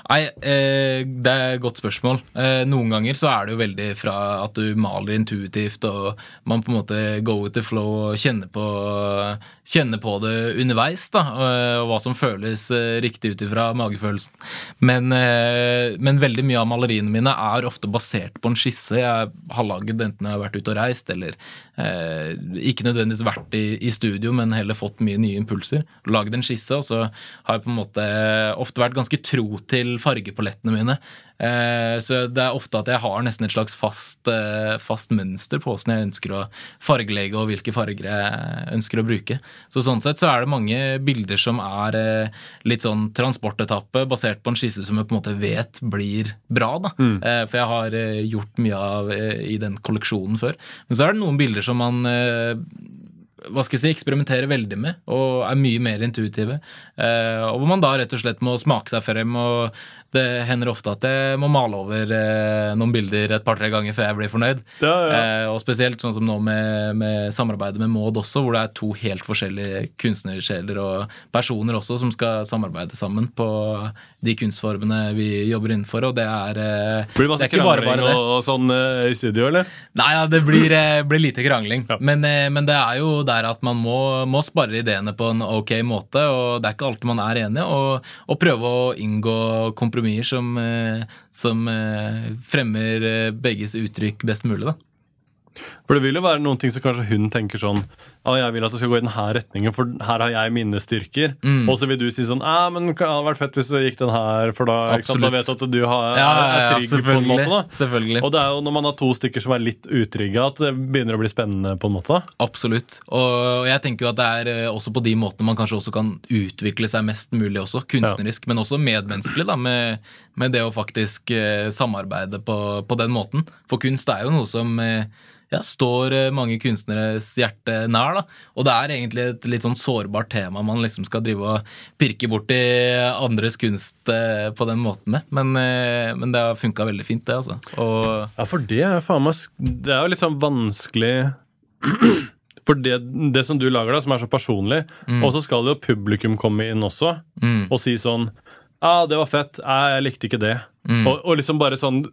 Nei, eh, det er et godt spørsmål. Eh, noen ganger så er det jo veldig fra at du maler intuitivt, og man på en måte go with the flow og kjenner på, kjenner på det underveis, da, og, og hva som føles eh, riktig ut ifra magefølelsen. Men, eh, men veldig mye av maleriene mine er ofte basert på en skisse jeg har lagd enten jeg har vært ute og reist, eller eh, ikke nødvendigvis vært i, i studio, men heller fått mye nye impulser. Lagd en skisse, og så har jeg på en måte ofte vært ganske tro til fargepalettene mine. Eh, så det er ofte at jeg har nesten et slags fast, eh, fast mønster på hvordan jeg ønsker å fargelegge, og hvilke farger jeg ønsker å bruke. Så sånn sett så er det mange bilder som er eh, litt sånn transportetappe, basert på en skisse som jeg på en måte vet blir bra. da. Mm. for jeg har gjort mye av i den kolleksjonen før. Men så er det noen bilder som man hva skal jeg si, eksperimenterer veldig med, og er mye mer intuitive. Eh, og hvor man da rett og slett må smake seg frem. og Det hender ofte at jeg må male over eh, noen bilder et par-tre ganger før jeg blir fornøyd. Ja, ja. Eh, og spesielt sånn som nå med, med samarbeidet med Maud også, hvor det er to helt forskjellige kunstnersjeler og personer også som skal samarbeide sammen på de kunstformene vi jobber innenfor, og det er eh, Blir det masse det ikke bare krangling bare det. og, sånn i studio, eller? Nei, ja, det blir, blir lite krangling. Men, men det er jo der at man må, må spare ideene på en ok måte, og det er ikke alltid man er enig, og, og prøve å inngå kompromisser som, eh, som eh, fremmer eh, begges uttrykk best mulig, da. For det vil jo være noen ting som kanskje hun tenker sånn ah, jeg vil at det skal gå i denne retningen, for her har jeg mine styrker. Mm. Og så vil du si sånn ah, men det hadde vært fett hvis du gikk den her, for da, sant, da vet du at du har, Ja, er, ja, er trygg på en måte. da. selvfølgelig. Og det er jo når man har to stykker som er litt utrygge, at det begynner å bli spennende. på en måte. Absolutt. Og jeg tenker jo at det er eh, også på de måtene man kanskje også kan utvikle seg mest mulig også, kunstnerisk, men også medmenneskelig, da, med, med det å faktisk eh, samarbeide på, på den måten. For kunst er jo noe som eh, ja, står eh, mange kunstneres hjerte nær, da. Og det er egentlig et litt sånn sårbart tema man liksom skal drive og pirke borti andres kunst eh, på den måten med. Men, eh, men det har funka veldig fint, det, altså. Og Ja, for det er faen meg Det er jo litt sånn vanskelig For det, det som du lager, da, som er så personlig, og så skal jo publikum komme inn også mm, og si sånn Ja, det var fett. Nei, jeg likte ikke det. Mm, Og, og liksom bare sånn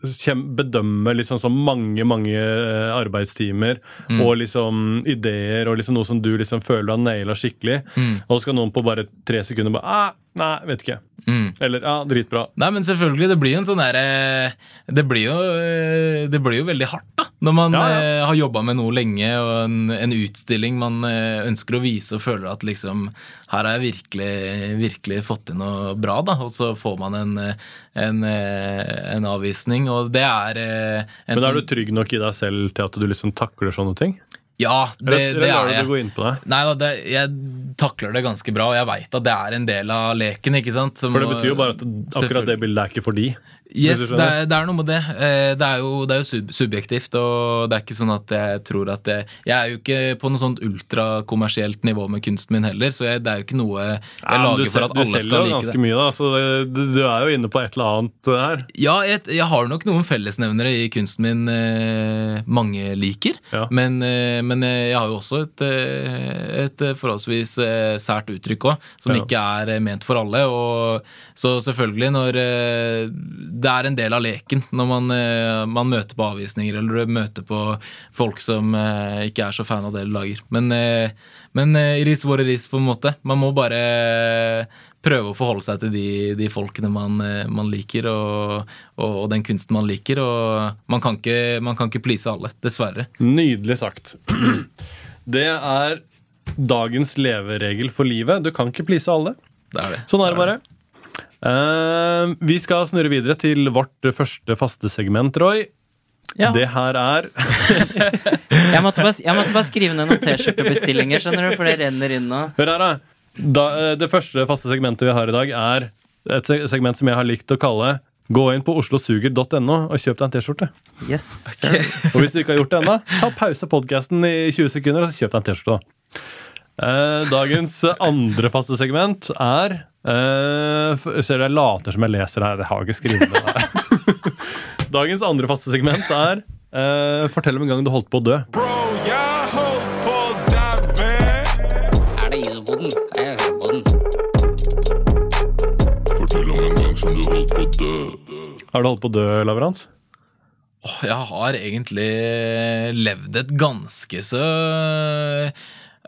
bedømme liksom sånn mange, mange eh, arbeidstimer Mm. og liksom ideer og liksom noe som du liksom føler du har naila skikkelig. mm, Og så skal noen på bare tre sekunder bare ah, Nei, vet ikke. mm. Eller ja, dritbra. Nei, men selvfølgelig, det blir jo en sånn derre Det blir jo eh, Det blir jo veldig hardt, da. Når man Ja, ja. eh, har jobba med noe lenge, og en, en utstilling man eh, ønsker å vise og føler at liksom Her har jeg virkelig, virkelig fått til noe bra, da. Og så får man en, eh, en, eh, en avvisning, og det er eh, en, Men er du trygg nok i deg selv til at du liksom takler sånne ting? Ja, det, Eller, det eller er jeg. det gå inn på det? Nei da, det, jeg takler det ganske bra, og jeg veit at det er en del av leken. ikke sant? Som- For det betyr jo bare at akkurat det bildet er ikke for de. Yes, det er, det er noe med det. Eh, Det er jo, det er jo subjektivt, og det er ikke sånn at jeg tror at det, Jeg er jo ikke på noe sånt ultrakommersielt nivå med kunsten min heller, så jeg, det er jo ikke noe jeg Ja, lager du, for at sel- du selger jo ganske mye, da, så du, du er jo inne på et eller annet her. Ja, jeg, jeg har nok noen fellesnevnere i kunsten min eh, mange liker, Ja. men, eh, men eh, jeg har jo også et, eh, et eh, forholdsvis sært uttrykk òg, som Ja. ikke er ment for alle. Og, så selvfølgelig, når det er en del av leken når man, man møter på avvisninger eller du møter på folk som ikke er så fan av det du lager. Men, men iris vår iris, på en måte. Man må bare prøve å forholde seg til de, de folkene man, eh, man liker, og, og, og den kunsten man liker. Og man kan ikke, man kan ikke please alle, dessverre. Nydelig sagt. Det er dagens leveregel for livet. Du kan ikke please alle. Det er det. Sånn er det bare. Uh, vi skal snurre videre til vårt første faste segment, Roy. Ja. Det her er Jeg måtte bare, jeg måtte bare skrive ned noen T-skjortebestillinger, skjønner du, for det renner inn nå. Hør her, da. Da. eh, Det første faste segmentet vi har i dag, er et segment som jeg har likt å kalle Gå inn på oslosuger.no og kjøp deg en T-skjorte. Yes, Okay. Og hvis du ikke har gjort det ennå, ta pause podkasten i 20 sekunder, og så kjøp deg en T-skjorte. Eh, dagens andre faste segment er eh, Ser du jeg later som jeg leser her? Jeg har ikke skrevet det her. dagens andre faste segment er eh, Fortell om en gang du holdt på å dø. Bro, jeg Har du holdt på å dø, Lavrans? Åh, Jeg har egentlig levd et ganske så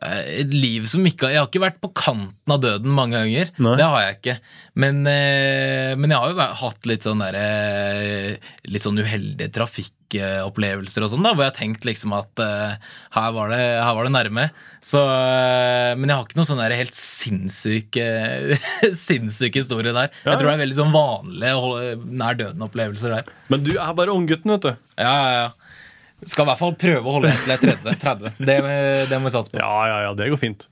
Et liv som ikke Jeg har ikke vært på kanten av døden mange ganger. Nei. Det har jeg ikke. Men, eh, men jeg har jo hatt litt sånn derre Litt sånn uheldige trafikkopplevelser og sånn, da, hvor jeg har tenkt liksom at eh, her, var det, her var det nærme. Så, eh, men jeg har ikke noen sånn helt sinnssyke sinnssyke historie der. Ja, Jeg tror det er veldig sånn vanlige nær døden-opplevelser der. Men du er bare unggutten, vet du. Ja, ja, ja. Skal i hvert fall prøve å holde igjen til jeg er 30. 30. Det, det må vi satse på. Ja, ja, ja, det går fint.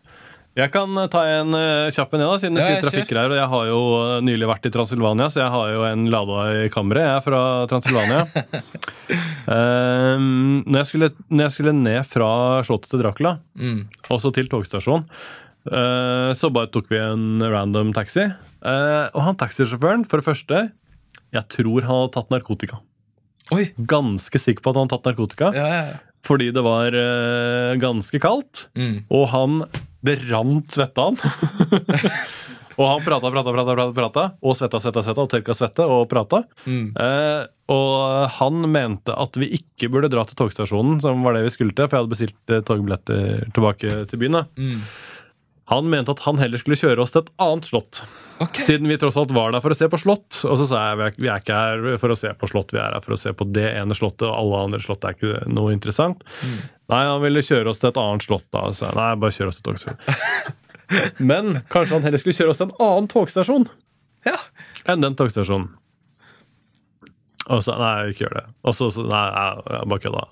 Jeg kan eh, ta en uh, kjapp en, siden det Ja, sier kjør. trafikker her. Og jeg har jo eh, nylig vært i Transylvania, så jeg har jo en lada i kammeret. Jeg er fra Transylvania. um, når, jeg skulle, når jeg skulle ned fra slottet til Dracula, Mm. også til togstasjonen, uh, så bare tok vi en random taxi. Uh, og han taxisjåføren, for det første Jeg tror han hadde tatt narkotika. Oi. Ganske sikker på at han hadde tatt narkotika. Ja, ja, ja. Fordi det var uh, ganske kaldt, Mm. og han Det rant svette av han. og han prata, prata, prata, prata, prata og svetta, svetta, svetta, og tørka svette og prata. Mm. Uh, og han mente at vi ikke burde dra til togstasjonen, som var det vi skulle til, for jeg hadde bestilt eh, togbilletter tilbake til byen. da. Mm. Han mente at han heller skulle kjøre oss til et annet slott. Ok. Siden vi tross alt var der for å se på slott. Og så sa jeg vi er- ikke her for å se på slott, vi er her for å se på det ene slottet, og alle andre slott er ikke noe interessant. Nei, han ville kjøre oss til et annet slott da. Så jeg, nei, bare kjør oss til togstasjonen. Men kanskje han heller skulle kjøre oss til en annen togstasjon Ja. enn den togstasjonen. Og så nei, ikke gjør det. Og så nei, jeg bare kødda.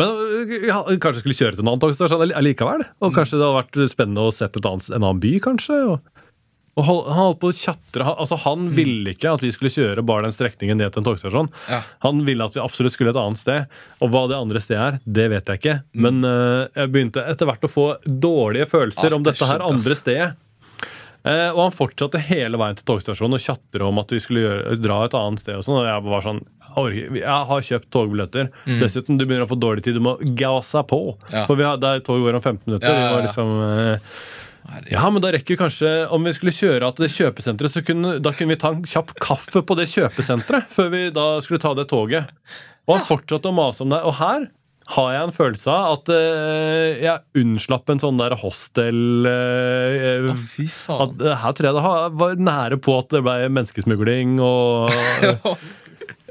Men øh, ja, kanskje skulle kjøre til en annen togstasjon alli- allikevel. Og kanskje det hadde vært spennende å sette et annet, en annen by, kanskje. Og, og hold, han holdt på å tjatre. Altså, han ville ikke at vi skulle kjøre bare den strekningen ned til en togstasjon. Ja. Han ville at vi absolutt skulle et annet sted. Og hva det andre stedet er, det vet jeg ikke. Men uh, jeg begynte etter hvert å få dårlige følelser Ah, om det dette her andre stedet. Uh, og han fortsatte hele veien til togstasjonen og tjatre om at vi skulle gjøre, dra et annet sted. og sånn, og jeg var sånn, jeg, har kjøpt togbilletter. Dessuten, du begynner å få dårlig tid. Du må gasa på. Mm. Ja. For vi har, der toget går om 15 minutter. Ja, ja, liksom... Eh, ja, men da rekker vi kanskje Om vi skulle kjøre til det kjøpesenteret, så kunne, da kunne vi ta en kjapp kaffe på det kjøpesenteret før vi da skulle ta det toget. Og han fortsatte å mase om det. Og her har jeg en følelse av at uh, jeg unnslapp en sånn der hostel uh, oh, fy at, faen. eh, Her tror jeg det var nære på at det ble menneskesmugling og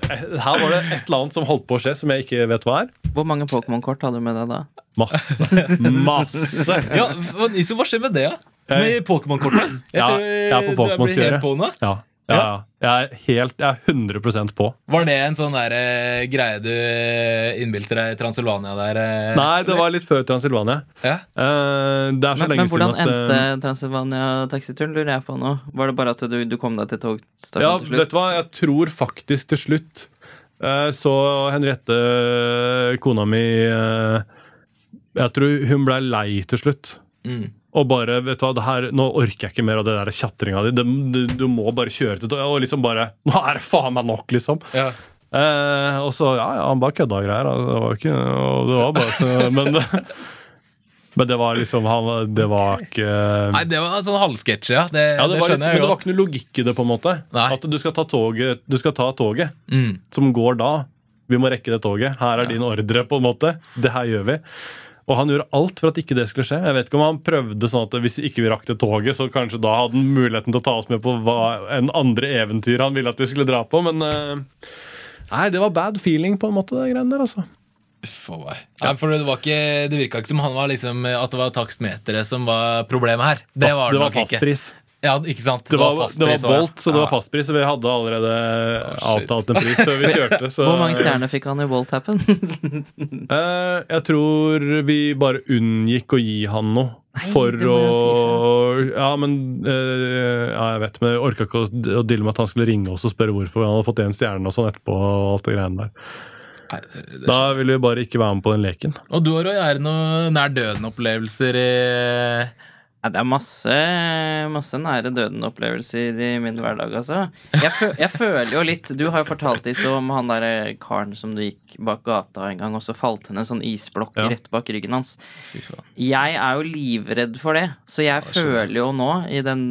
Her var det et eller annet som holdt på å skje, som jeg ikke vet hva er. Hvor mange Pokémon-kort hadde du med deg da? Masse. Masse. Ja, hva, Iso, hva skjer med det, da? Med Pokémon-kortet? Jeg Ja, ser jeg er på du er blitt Pokémon-kjøret. helt på nå. Ja. Ja, ja. Jeg er helt, jeg er 100% på. Var det en sånn der, eh, greie du eh, innbilte deg i Transylvania der? eh, Nei, det var litt før Transylvania. Ja. Eh, det er så Men, lenge men hvordan siden at endte eh, Transylvania-taxituren, lurer jeg på nå? Var det bare at du, du kom deg til togstasjonen Ja, til slutt? vet du hva, jeg tror faktisk til slutt eh, så Henriette, kona mi eh, Jeg tror hun ble lei til slutt. Mm. Og bare, vet du hva, det her, Nå orker jeg ikke mer av det der tjatringa di. Du, du må bare kjøre til. Og liksom bare Nå er det faen meg nok, liksom. Ja. Eh, og så, ja, ja, han bare kødda og greier. Det var ikke og Det var bare så, Men men det var liksom han, Det var ikke Nei, det var en sånn halvsketsj, ja. Det, ja, det det skjønner liksom, skjønner men jeg det var ikke noe logikk i det, på en måte. Nei. At du skal ta toget, du skal ta toget Mm. som går da. Vi må rekke det toget. Her er din ordre, på en måte. Det her gjør vi. Og han gjorde alt for at ikke det skulle skje. Jeg vet ikke om han prøvde sånn at hvis ikke vi rakk det toget, så kanskje da hadde han muligheten til å ta oss med på hva, en andre eventyr han ville at vi skulle dra på, men eh, Nei, det var bad feeling, på en måte, det greiene der, altså. Uff meg. Ja. for det, var ikke, det virka ikke som han var liksom, at det var takstmeteret som var problemet her. Det var det, det var nok ikke. Ja, ikke sant? Det var, det var fastpris det var Bolt, så det var fastpris, så vi hadde allerede oh, avtalt en pris før vi kjørte. Så, Hvor mange stjerner fikk han i Walltappen? Eh, jeg tror vi bare unngikk å gi han noe. Nei, for å si Ja, men eh, Ja, jeg vet, men jeg orka ikke å, dille med at han skulle ringe oss og spørre hvorfor han hadde fått én stjerne og sånn etterpå. og alt det greiene der. Nei, det, det, Da ville vi bare ikke være med på den leken. Og du har jo gjerne noen nær døden-opplevelser i Ja, det er masse, masse nære døden-opplevelser i min hverdag, altså. Jeg, fø jeg føler jo litt Du har jo fortalt Is, om han derre karen som du gikk bak gata en gang, og så falt henne en sånn isblokk Ja. rett bak ryggen hans. Jeg er jo livredd for det, så jeg føler jo nå, i den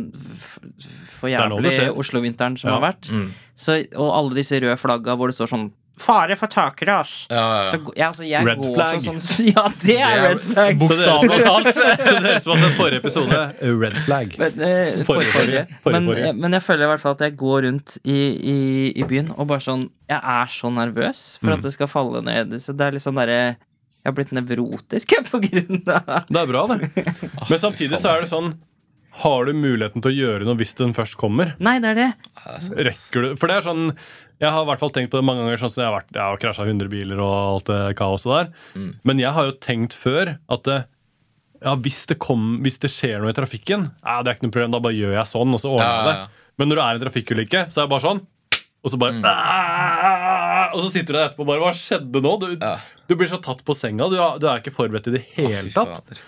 forjævlige er. Oslo-vinteren som Ja. har vært, Mm. så, og alle disse røde flagga hvor det står sånn Fare for takras! Ja, ja, Så, ja. altså, jeg Red går flag. Sånn, sånn, ja, det er red flag! Bokstavelig talt. det som var den forrige episode. Red flag. Men, eh, Forrige, forrige, forrige. Forrige, men, forrige. eh, men jeg føler i hvert fall at jeg går rundt i, i, i byen og bare sånn Jeg er så nervøs for Mm. at det skal falle ned. Så det er litt sånn derre Jeg har blitt nevrotisk på grunn av Det er bra, det. Men samtidig så er det sånn Har du muligheten til å gjøre noe hvis den først kommer? Nei, det er det. Rekker du For det er sånn Jeg har i hvert fall tenkt på det mange ganger. Sånn som Jeg har, vært, jeg har krasja 100 biler og alt det kaoset der. Mm. Men jeg har jo tenkt før at ja, hvis, det kom, hvis det skjer noe i trafikken, ja, det er ikke noe problem, da bare gjør jeg sånn, og så ordner jeg Ja, det. Men når du er i en trafikkulykke, så er det bare sånn. Og så bare Mm. «Ah!» Og så sitter du der etterpå og bare Hva skjedde nå? Du, du blir så tatt på senga. Du, du er ikke forberedt i det hele tatt.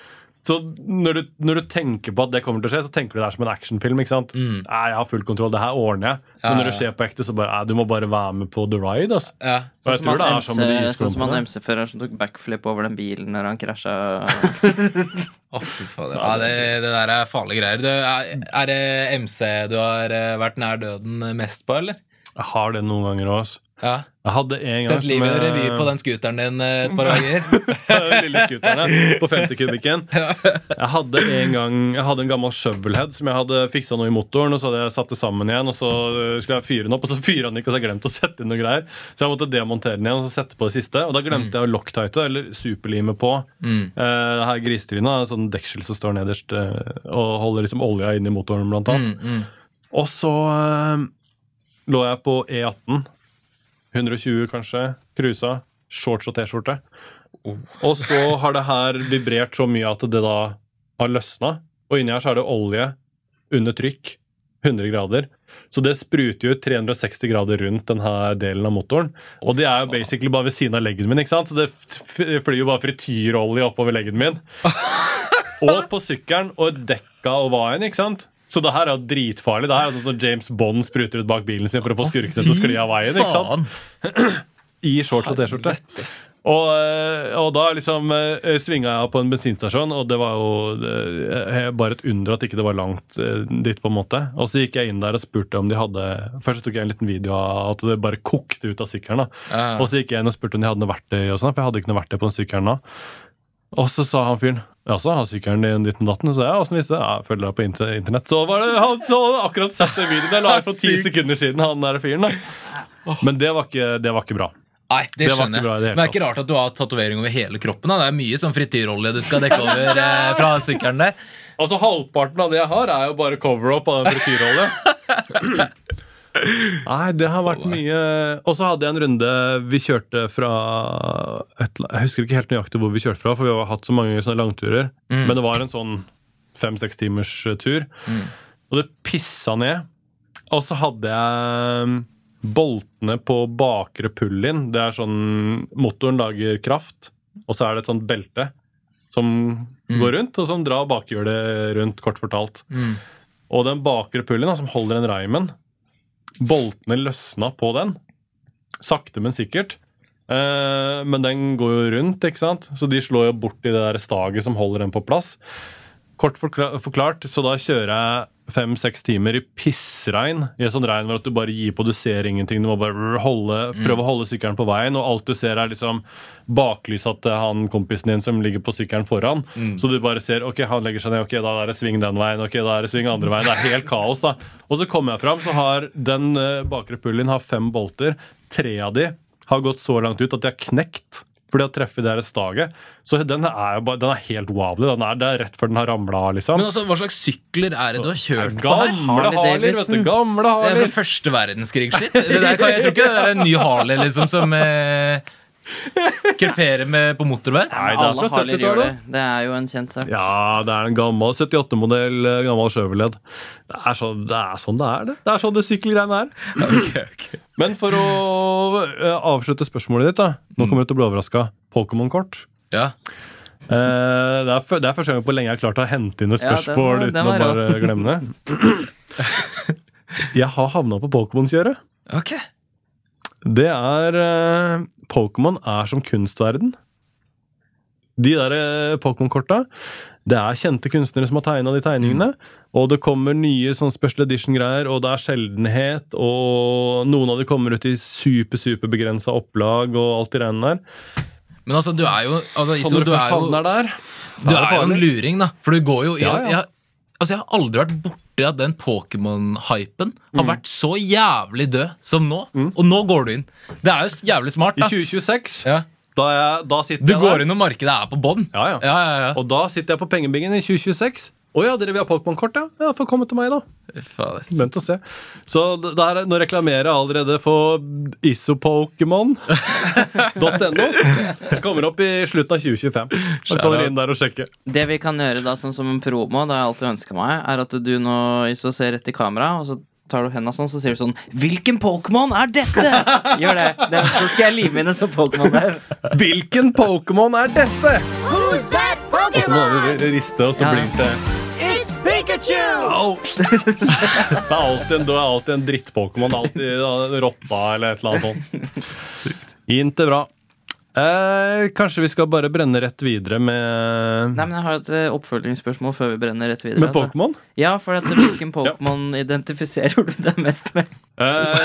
Så når du, når du tenker på at det kommer til å skje, så tenker du det er som en actionfilm. ikke sant? Mm. Nei, jeg har full kontroll, det her ordner jeg. Ja, Men når det skjer på ekte, så bare nei, du må bare være med på the ride. altså. Ja. Og jeg Sånn som tror det er sånn med de MC sånn som han. MC-føreren som tok backflip over den bilen når han krasja. oh. Ja, det, det der er farlige greier. Du, er, er det MC du har eh, vært nær døden mest på, eller? Jeg har det noen ganger òg. Ja. Jeg hadde en gang Sett livet i revy på den scooteren din eh, et par ganger. Den lille scooteren på 50 kubikken. Jeg hadde en gang Jeg hadde en gammel shovelhead som jeg hadde fiksa noe i motoren. Og så hadde jeg satt det sammen igjen, og så øh, skulle jeg fyre den opp, og så fyrer han ikke, og så har jeg glemt å sette inn noe greier. Så jeg måtte demontere den igjen og så sette på det siste. Og da glemte jeg å locktighte, eller superlime på. Mm. uh, det her gristrynet er en sånn deksel som står nederst uh, og holder liksom olja inn i motoren, blant annet. Mm, mm. Og så uh, lå jeg på E18. 120 kanskje. Cruisa. Shorts og T-skjorte. Og så har det her vibrert så mye at det da har løsna. Og inni her så er det olje under trykk. 100 grader. Så det spruter jo 360 grader rundt denne delen av motoren. Og det er jo basically bare ved siden av leggen min. ikke sant? Så det flyr jo bare frityrolje oppover leggen min. Og på sykkelen og dekka og vaien, ikke sant? Så det her er jo dritfarlig. Det her er sånn som James Bond spruter ut bak bilen sin for å få skurkene til å skli av veien. ikke sant? I shorts og T-skjorte. Og, eh, og da liksom eh, svinga jeg på en bensinstasjon, og det var jo eh, bare et under at ikke det var langt dit. på en måte. Og så gikk jeg inn der og spurte om de hadde Først tok jeg en liten video av at det bare kokte ut av sykkelen. Ja. Og så gikk jeg inn og spurte om de hadde noe verktøy, og sånn, for jeg hadde ikke noe verktøy på den sykkelen da. Og så sa han fyren Jaså, har sykkelen din ditten datten? Så jeg, åssen visste jeg? jeg følger deg på inter- internett. Så var det, han så hadde akkurat sett den videoen jeg la ut for ti sekunder siden. han der fyren da. Men det var ikke, det var ikke bra. Nei, det Det skjønner jeg. bra det. Men det er ikke rart at du har tatovering over hele kroppen. Da. Det er mye sånn frityrolje du skal dekke over eh, fra sykkelen der. Altså Halvparten av det jeg har, er jo bare cover-up av den frityrolje. Nei, det har vært mye Og så hadde jeg en runde Vi kjørte fra et, Jeg husker ikke helt nøyaktig hvor vi kjørte fra, for vi har hatt så mange sånne langturer. Mm. Men det var en sånn fem-seks timers eh, tur. Mm. Og det pissa ned. Og så hadde jeg mm, boltene på bakre pull-in. Det er sånn Motoren lager kraft, og så er det et sånt belte som går rundt, og som drar bakhjulet rundt, kort fortalt. Mm. Og den bakre pullen som holder den reimen, boltene løsna på den. Sakte, men sikkert. Eh, men den går jo rundt, ikke sant? så de slår jo bort i det der staget som holder den på plass. Kort forklart, så da kjører jeg fem-seks timer i pissregn. I et sånt regn hvor du bare gir på, du ser ingenting. Du må bare holde, prøve å holde sykkelen på veien, og alt du ser, er liksom baklyset til han kompisen din som ligger på sykkelen foran. Så du bare ser ok, han legger seg ned, ok, da er det sving den veien, ok, da er det sving andre veien. Det er helt kaos, da. Og så kommer jeg fram, så har den eh, bakre pullen har fem bolter. Tre av de har gått så langt ut at de har knekt fordi de har truffet det her staget. Så den er jo bare, den er helt wobbly. Den er, det er rett før den har ramla av, liksom. Men altså, Hva slags sykler er det du har kjørt på her? Gamle Harley vet du. Gamle Harley. Det er fra første kan- Jeg tror ikke det er en ny Harley liksom som eh, kreperer med på motorvei. Nei, det er fra gjør det. 70-tallet. Det er jo en kjent sak. Ja, det er en gammel 78-modell, eh, gammel Chevrolet. Det er, sånn, det er sånn det er, det. Det er sånn det sykkelgreiene er. Men for å eh, avslutte spørsmålet ditt, da. Nå kommer du til å bli overraska. Pokémon-kort. Ja. Eh, det, er, det er første gang på lenge jeg har klart å hente inn et Ja, den spørsmål den uten å bare glemme det. Jeg har havna på Pokémon-kjøret. Okay. Det er eh, Pokémon er som kunstverden. De der eh, Pokémon-korta Det er kjente kunstnere som har tegna de tegningene. Og det kommer nye sånn special edition-greier, og det er sjeldenhet. Og noen av de kommer ut i super, super begrensa opplag og alt det greiene der. Men altså, du er jo altså, Iso, du du er jo, der du er jo en luring, da. For du går jo Ja, ja. Jeg, altså, jeg har aldri vært borti at den Pokémon-hypen har vært så jævlig død som nå. Og nå går du inn. Det er jo jævlig smart, da. I 2026, Ja. da, jeg, da sitter Du jeg går inn når markedet er på bånn. Ja, ja. Ja, ja, ja. Og da sitter jeg på pengebingen i 2026. Å ja, dere vil ha Pokémon-kort, ja? Ja, Få komme til meg, da. Fader. Vent og se. Så det nå reklamerer jeg allerede for isopokémon.no. Det kommer opp i slutten av 2025. Da kan dere inn der og sjekke. Det vi kan gjøre da, sånn som en promo, det har jeg alltid ønska meg, er at du nå Iso ser rett i kamera, og så tar du henda sånn, så sier du sånn Hvilken Pokémon er dette?! Gjør det. det. Så skal jeg lime inn en sånn Pokémon der. Hvilken Pokémon er dette? Og så må du riste, og så Ja. blir det It's Pikachu! Au! Det er alltid en, er alltid en dritt-Pokémon. Alltid rotta eller et eller annet sånt. Inte bra. Eh, kanskje vi skal bare brenne rett videre med, Nei, men Jeg har et eh, oppfølgingsspørsmål før vi brenner rett videre. med altså. Pokémon? Ja, for at Hvilken Pokémon identifiserer du deg mest med? Eh,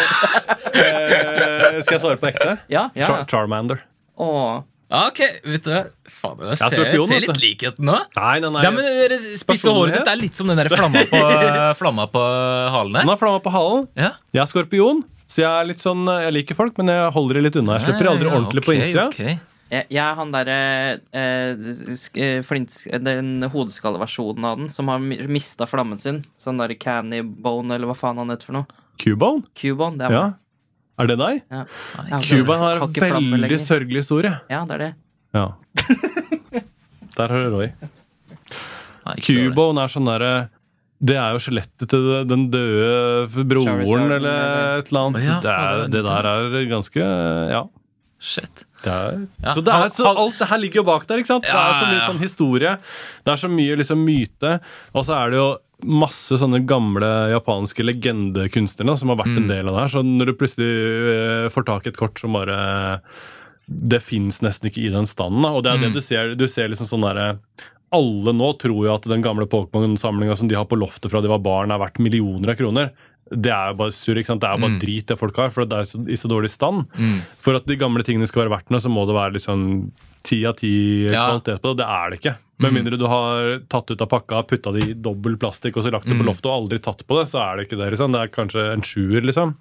eh, skal jeg svare på ekte? Ja, ja. Char Charmander. Åh. Ja, Ok, vet du hva? Fader, jeg ser, skorpion, ser litt likheten likhet nå. Nei, nei, nei. Ja, men dere Spisse håret ditt er litt som den der flamma på, flamma på halen Den har flamma på halen. Ja. Jeg er skorpion, så jeg er litt sånn Jeg liker folk, men jeg holder det litt unna. Jeg slipper aldri ordentlig okay, på Instagram innsida. ok. Jeg, jeg er han derre eh, sk- eh, flint, Den hodeskalleversjonen av den som har mi- mista flammen sin. Sånn derre Canny Bone, eller hva faen han heter for noe. Cubone? Cubone. Det er Ja. Er det deg? Ja. Ja, Cubone har en veldig sørgelig historie. Ja, det er det. Ja. Der har du Roy. Cuba er sånn derre det er jo skjelettet til den døde broren eller eller- et eller annet. Ja, det, er, det der er ganske Ja. Shit. Det er, Ja, så det er, så alt det her ligger jo bak der. ikke sant? Det er så mye ja, ja. sånn historie. Det er så mye liksom myte. Og så er det jo masse sånne gamle japanske legendekunstnere som har vært Mm. en del av det her. Så når du plutselig eh, får tak i et kort som bare Det fins nesten ikke i den standen. Da. Og det er Mm. det du ser. Du ser liksom sånn derre alle nå tror jo at den gamle Pokémon-samlinga som de har på loftet fra de var barn, er verdt millioner av kroner. Det er jo bare surr. ikke sant? Det er bare Mm. drit det folk har, for det er så, i så dårlig stand. Mm. For at de gamle tingene skal være verdt noe, så må det være liksom ti av ti kvalitet på det. Det er det ikke. Med Mm. mindre du har tatt ut av pakka, putta det i dobbel plastikk og så lagt det på Mm. loftet og aldri tatt på det, så er det ikke det. liksom. Det er kanskje en sjuer, liksom.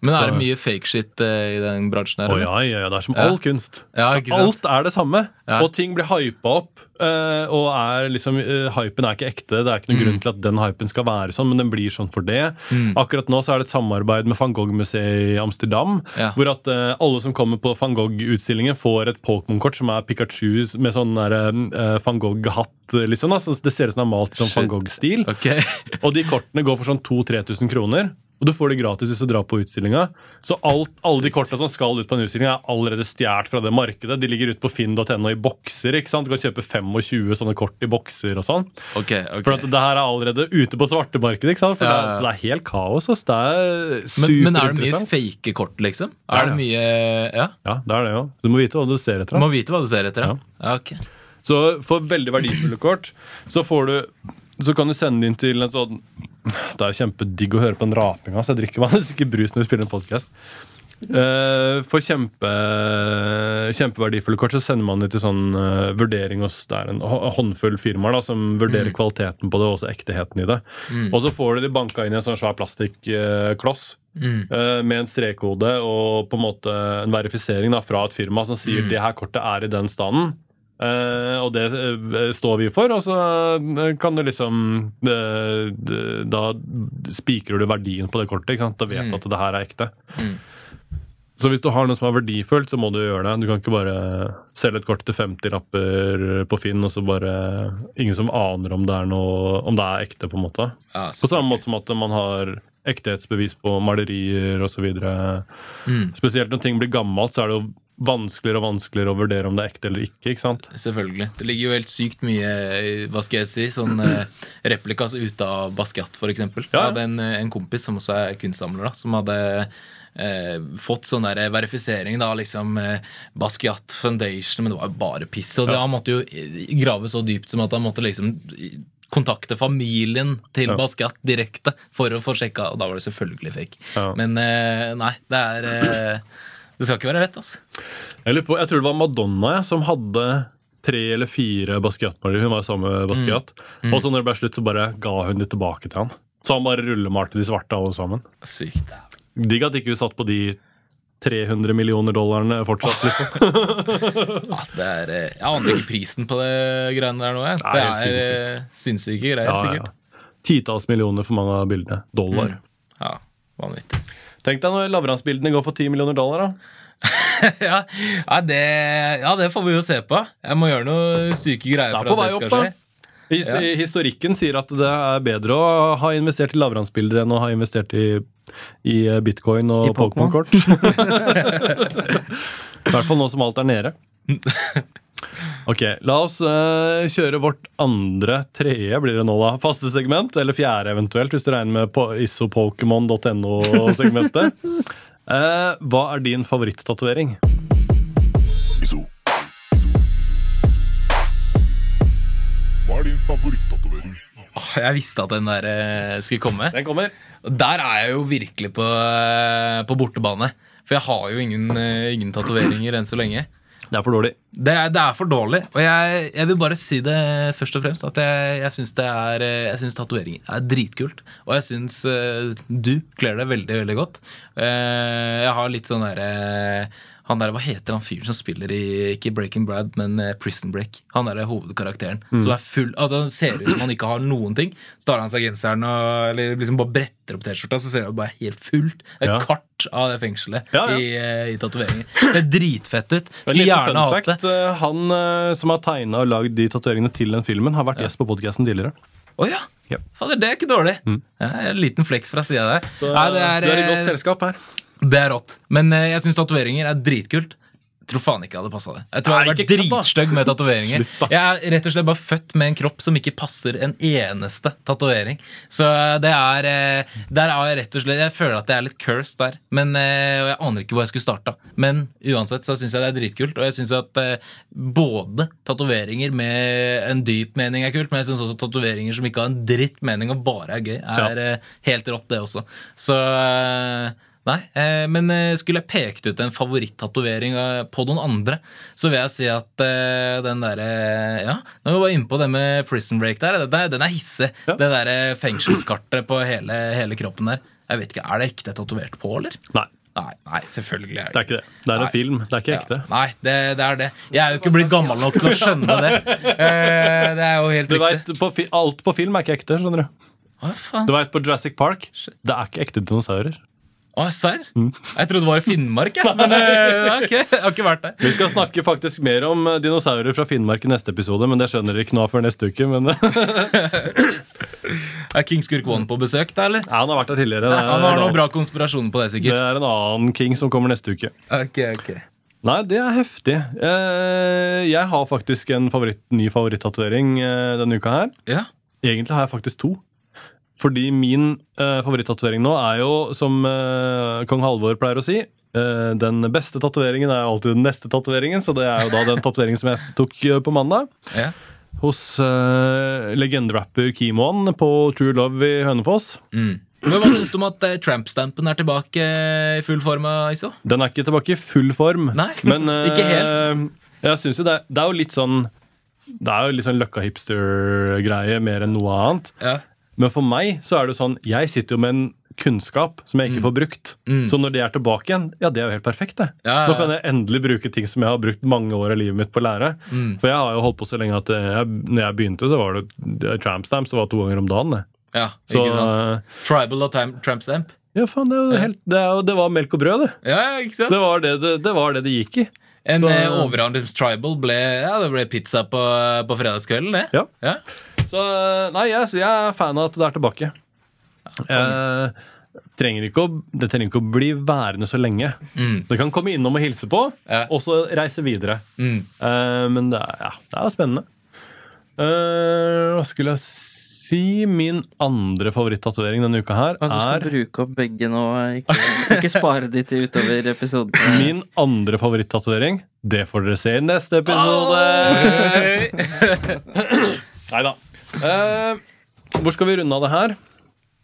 Men er det mye fake shit eh, i den bransjen her? Å ja, ja, ja, det er som all kunst. Alt er det samme. Og ting blir hypa opp. eh, og er liksom, eh, hypen er ikke ekte. Det er ikke noen grunn til at den hypen skal være sånn, men den blir sånn for det. Mm. Akkurat nå så er det et samarbeid med van Gogh-museet i Amsterdam. Ja. Hvor at eh, alle som kommer på van Gogh-utstillingen, får et Pokémon-kort som er Pikachu med sånn der, eh, van Gogh-hatt. liksom da, så Det ser ut som det er malt i sånn van Gogh-stil. Ok. Og de kortene går for sånn 2000-3000 kroner. Og du får det gratis hvis du drar på utstillinga. Så alt, alle de kortene som skal ut på en utstilling, er allerede stjålet fra det markedet. De ligger ute på finn.no i bokser. ikke sant? Du kan kjøpe 25 sånne kort i bokser og sånn. ok, ok. For at det her er allerede ute på svartemarkedet. ikke sant? For Ja, det så det er helt kaos. ass. Det er men, men er det mye superinteressant. fake kort, liksom? Ja, Er det mye Ja? Ja, det er det jo. Du må vite hva du ser etter. Du må vite hva du ser etter, ja. ja ok. Så for veldig verdifulle kort, så får du så kan du sende inn til en sånn Det er jo kjempedigg å høre på den rapinga, så jeg drikker vanligvis ikke brus når vi spiller en podkast. for kjempe, kjempeverdifulle kort så sender man det til sånn eh, vurdering hos Det er en håndfull firmaer da, som vurderer kvaliteten på det og også ektigheten i det. Og så får du de banka inn i en sånn svær plastikkkloss Mm. eh, med en strekkode og på en måte en verifisering da, fra et firma som sier Mm. det her kortet er i den standen. Eh, og det uh, står vi for, og så uh, kan du liksom d- Da spikrer du verdien på det kortet. ikke sant? Da vet du Mm. at det her er ekte. Mm. Så hvis du har noe som er verdifullt, så må du gjøre det. Du kan ikke bare selge et kort til 50 lapper på Finn, og så bare ingen som aner om det er noe Om det er ekte, på en måte. Ah, På samme måte som at man har ektehetsbevis på malerier osv. Mm. Spesielt når ting blir gammelt, så er det jo vanskeligere og vanskeligere å vurdere om det er ekte eller ikke. ikke sant? Selvfølgelig. Det ligger jo helt sykt mye hva skal jeg si, sånn eh, replikas ute av Basquiat, f.eks. Jeg Ja. hadde en, en kompis som også er kunstsamler, da, som hadde eh, fått sånn der verifisering, da, liksom eh, Basquiat Foundation, men det var jo bare piss. Og det, Ja. han måtte jo eh, grave så dypt som at han måtte liksom kontakte familien til Ja. Basquiat direkte for å få sjekka, og da var det selvfølgelig fake. Ja. Men eh, nei, det er eh, Det skal ikke være lett, altså. Jeg, på, jeg tror det var Madonna ja, som hadde tre eller fire Basquiat-malerier. Hun var jo sammen med Basquiat. Mm. Og så når det ble slutt, så bare ga hun de tilbake til han. Så han bare rullemalte de svarte alle sammen. Sykt. Digg at ikke hun satt på de 300 millioner dollarene fortsatt, liksom. Ja, det er, eh, jeg aner ikke prisen på det greiene der nå. Jeg. Nei, Det er eh, sinnssyke greier, Ja, sikkert. ja. Titalls millioner for mange av bildene. Dollar. Ja, vanvittig. Tenk deg når Lavransbildene går for 10 millioner dollar, da. ja, ja, det, ja, det får vi jo se på. Jeg må gjøre noe syke greier er for at det skal opp, skje. His Ja. Historikken sier at det er bedre å ha investert i lavransbilder enn å ha investert i, i bitcoin og Pokémon-kort. I hvert fall nå som alt er nede. Ok, La oss uh, kjøre vårt andre, tredje blir det nå da, faste segment. Eller fjerde eventuelt, hvis du regner med på isopokemon.no-segmentet. uh, hva er din favorittatovering? Iso. Hva er din favorittatovering? Oh, Jeg visste at den der uh, skulle komme. Den kommer. Der er jeg jo virkelig på, på bortebane. For jeg har jo ingen, ingen tatoveringer enn så lenge. Det er for dårlig. Det er, det er for dårlig. Og jeg, jeg vil bare si det først og fremst. At jeg, jeg syns det eh, tatoveringer er dritkult. Og jeg syns uh, du kler deg veldig, veldig godt. Uh, jeg har litt sånn derre han der, Hva heter han fyren som spiller i ikke Breaking Brad, men eh, Prison Break? Han der er hovedkarakteren. Som er full Altså Han ser ut som han ikke har noen ting. Så tar han seg genseren og eller liksom bare bretter opp T-skjorta, så ser han bare helt fullt. Et Ja. kart av det fengselet Ja, ja. i, eh, i tatoveringer. Ser dritfett ut. Skulle gjerne hatt det. eh, Han som har tegna og lagd de tatoveringene til den filmen, har vært gjest på podkasten tidligere. Oh, ja. Ja. Fader, det er ikke dårlig. Mm. Ja, en liten fleks fra sida der. Så, Nei, det, er, du er i godt selskap her. Det er rått. Men eh, jeg syns tatoveringer er dritkult. Jeg tror faen ikke jeg hadde passa det. Jeg tror jeg hadde vært dritstygg med tatoveringer. Jeg er rett og slett bare født med en kropp som ikke passer en eneste tatovering. Så eh, det er eh, Der er jeg rett og slett Jeg føler at jeg er litt cursed der. Men, eh, og jeg aner ikke hvor jeg skulle starta. Men uansett så syns jeg det er dritkult. Og jeg syns at eh, både tatoveringer med en dyp mening er kult, men jeg syns også tatoveringer som ikke har en dritt mening og bare er gøy, er helt rått, det også. Så eh, Nei, eh, men eh, skulle jeg pekt ut en favorittatovering eh, på noen andre, så vil jeg si at den derre Ja, når vi var inne på det med Prison Break der, det den er hisse. Ja. Det derre fengselskartet på hele, hele kroppen der. Jeg vet ikke, Er det ekte tatovert på, eller? Nei, Nei, nei, selvfølgelig er det er ikke det. Det er en film, det er ikke Ja, ekte. Nei, det, det er det. Jeg er jo ikke blitt gammel nok til å skjønne det. Eh, det er jo helt Du riktig. vet, på Alt på film er ikke ekte. skjønner du Hva faen? Du vet, På Jurassic Park det er ikke ekte dinosaurer. Å, serr? Mm. Jeg trodde det var i Finnmark, jeg. Men uh, okay. jeg har ikke vært der. Vi skal snakke faktisk mer om eh, dinosaurer fra Finnmark i neste episode, men det skjønner dere ikke nå før neste uke. Men Er King Skurk One på besøk, da, eller? ja, Han har vært der tidligere. Er, Han har noen bra konspirasjon på det, det er en annen king som kommer neste uke. Ok, ok Nei, det er heftig. Eh, Jeg har faktisk en favoritt, ny favorittatovering denne uka her. Ja. Egentlig har jeg faktisk to. Fordi min uh, favorittatovering nå er jo, som uh, kong Halvor pleier å si uh, Den beste tatoveringen er alltid den neste tatoveringen, så det er jo da den tatoveringen som jeg tok på mandag. Yeah. Hos uh, legenderapper Kimoen på True Love i Hønefoss. Mm. Men Hva syns du om at uh, Tramp-stampen er tilbake i full form, Iso? Den er ikke tilbake i full form. Nei, men uh, ikke helt. Jeg synes jo det, det er jo litt sånn Det er jo litt sånn løkka hipster-greie mer enn noe annet. Ja. Men for meg så er det sånn Jeg sitter jo med en kunnskap som jeg ikke får brukt. Mm. Så når det er tilbake igjen, ja, det er jo helt perfekt, det. Ja, ja, Nå kan jeg endelig bruke ting som jeg har brukt mange år av livet mitt på å lære. Mm. For jeg har jo holdt på så lenge at jeg, når jeg begynte, så var det tramp stamps det var to ganger om dagen. det. ja, Så ikke sant? eh, Tribal og trampstamp? Tramp-stamp? ja, faen, det, jo helt, det, det var melk og brød, det. Ja, ikke sant? Det var det det, det, var det, det gikk i. En Så- eh, tribal ble, ja, det ble pizza på, på fredagskvelden, det. Ja. Ja. Så nei, jeg, så jeg er fan av at det er tilbake. Eh, trenger ikke å, det trenger ikke å bli værende så lenge. Mm. Det kan komme innom og hilse på, Ja. og så reise videre. Mm. Eh, men det er, ja, det er jo spennende. Eh, hva skulle jeg si? Min andre favorittatovering denne uka her ja, du skal er bruke opp begge nå, ikke, ikke spare de til utover episoden. Min andre favorittatovering, det får dere se i neste episode! Nei da. Eh, hvor skal vi runde av det her?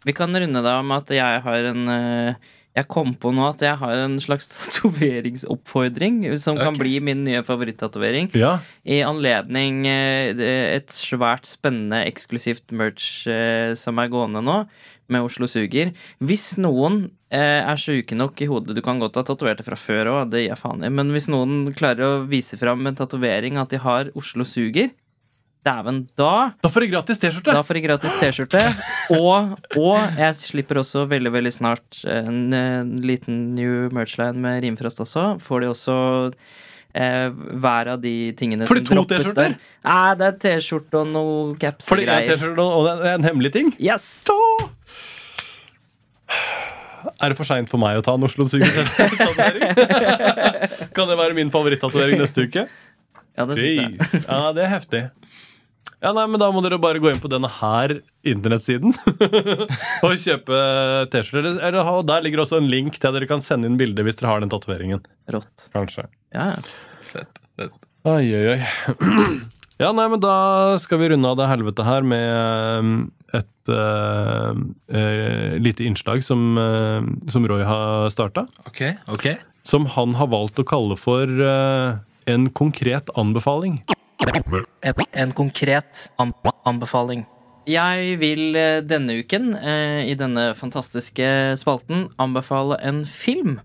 Vi kan runde det med at jeg har en eh, Jeg kom på nå at jeg har en slags tatoveringsoppfordring som kan Ok. bli min nye favorittatovering. Ja. I anledning eh, et svært spennende eksklusivt merch som er gående nå, med Oslo Suger. Hvis noen er sjuke nok i hodet Du kan godt ha tatovert det fra før òg, det gir jeg faen i. Men hvis noen klarer å vise fram en tatovering at de har Oslo Suger, dæven, da Da får du gratis T-skjorte! da får du gratis T-skjorte. Og, og jeg slipper også veldig veldig snart en, en liten new merchline med rimfrost også. Får de også eh, hver av de tingene Får de som droppes der. Nei, det er T-skjorte og noe caps og er greier. T-skjorte, og det er en hemmelig ting. Yes! Er det for seint for meg å ta en Oslo Suger? kan det være min favorittatovering neste uke? Ja, det syns jeg. Ja, det er heftig. Ja, nei, men Da må dere bare gå inn på denne her internettsiden og kjøpe T-skjorter. Eller- eller Der ligger også en link til at dere kan sende inn bilde hvis dere har den tatoveringen. Rått. Kanskje. Ja, ja. Oi, oi, oi. Ja, nei, men da skal vi runde av det helvete her med um, et uh, uh, lite innslag som, uh, som Roy har starta. Ok, ok. Som han har valgt å kalle for uh, en konkret anbefaling. En, konkret anbefaling. Jeg vil eh, denne uken, eh, i denne fantastiske spalten, anbefale en film.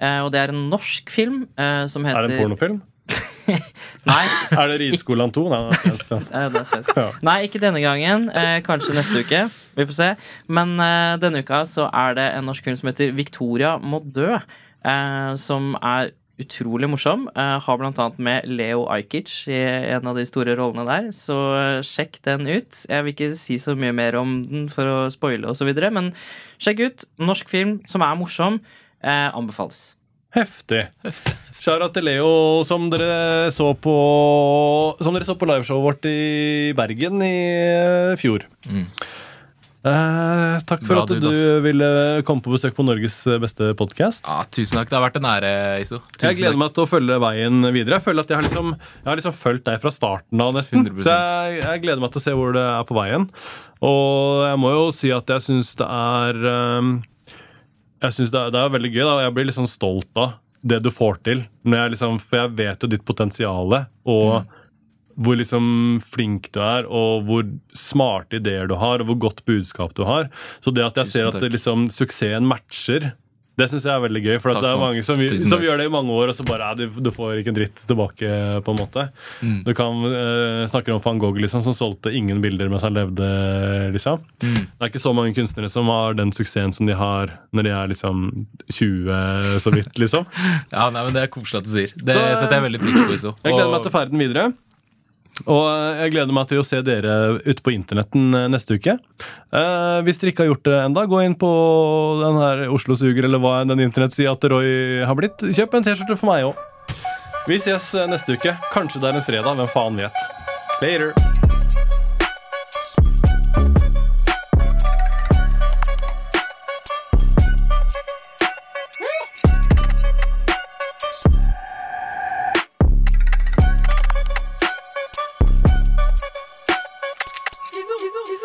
Eh, og det er en norsk film eh, som heter Er det en pornofilm? Nei, Er det Rideskolan 2? Nei, det er svensk. Ja. Nei, ikke denne gangen. Eh, kanskje neste uke. Vi får se. Men eh, denne uka så er det en norsk film som heter Victoria må dø. Eh, som er utrolig morsom. Eh, har annet med Leo Ajkic i en av de store rollene der. Så eh, sjekk den ut. Jeg vil ikke si så mye mer om den for å spoile osv., men sjekk ut. Norsk film som er morsom. Eh, anbefales. Heftig. Shara til Leo, som dere så på Som dere så på liveshowet vårt i Bergen i fjor. Mm. Eh, takk for Bra at du ass. ville komme på besøk på Norges beste podkast. Ja, tusen takk. Det har vært en ære, Iso. Tusen Jeg gleder takk. meg til å følge veien videre. Jeg føler at jeg har liksom, jeg har liksom fulgt deg fra starten av, nesten. 100%. Så jeg, jeg gleder meg til å se hvor det er på veien. Og jeg må jo si at jeg syns det er um, Jeg synes det, er, det er veldig gøy. da Jeg blir litt sånn stolt av det du får til. Når jeg liksom, for jeg vet jo ditt potensial, og Mm. Hvor liksom flink du er, og hvor smarte ideer du har, og hvor godt budskap du har. Så det at jeg Tusen ser at det liksom, suksessen matcher, det syns jeg er veldig gøy. For at Takk det er mange som, som gjør det i mange år, og så bare du, du får ikke en dritt tilbake, på en måte. Mm. Du kan eh, snakke om van Gogh, liksom, som solgte ingen bilder mens han levde, liksom. Mm. Det er ikke så mange kunstnere som har den suksessen som de har når de er liksom 20, så vidt, liksom. Ja, nei, men Det er koselig at du sier. Det Så, setter jeg veldig pris på, Iso. Jeg gleder meg til ferden videre. Og jeg gleder meg til å se dere ute på internetten eh, neste uke. Eh, hvis dere ikke har gjort det enda, gå inn på den her Oslo Suger eller hva den internettsida til Roy har blitt. Kjøp en T-skjorte for meg òg. Vi ses eh, neste uke. Kanskje det er en fredag. Hvem faen vet. Later.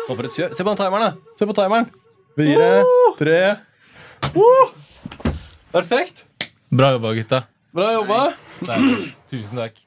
Nå for et kjør. Se på den timeren, da. Se på timeren. Fire, tre! Perfekt. Bra jobba, gutta. Bra jobba. Tusen takk.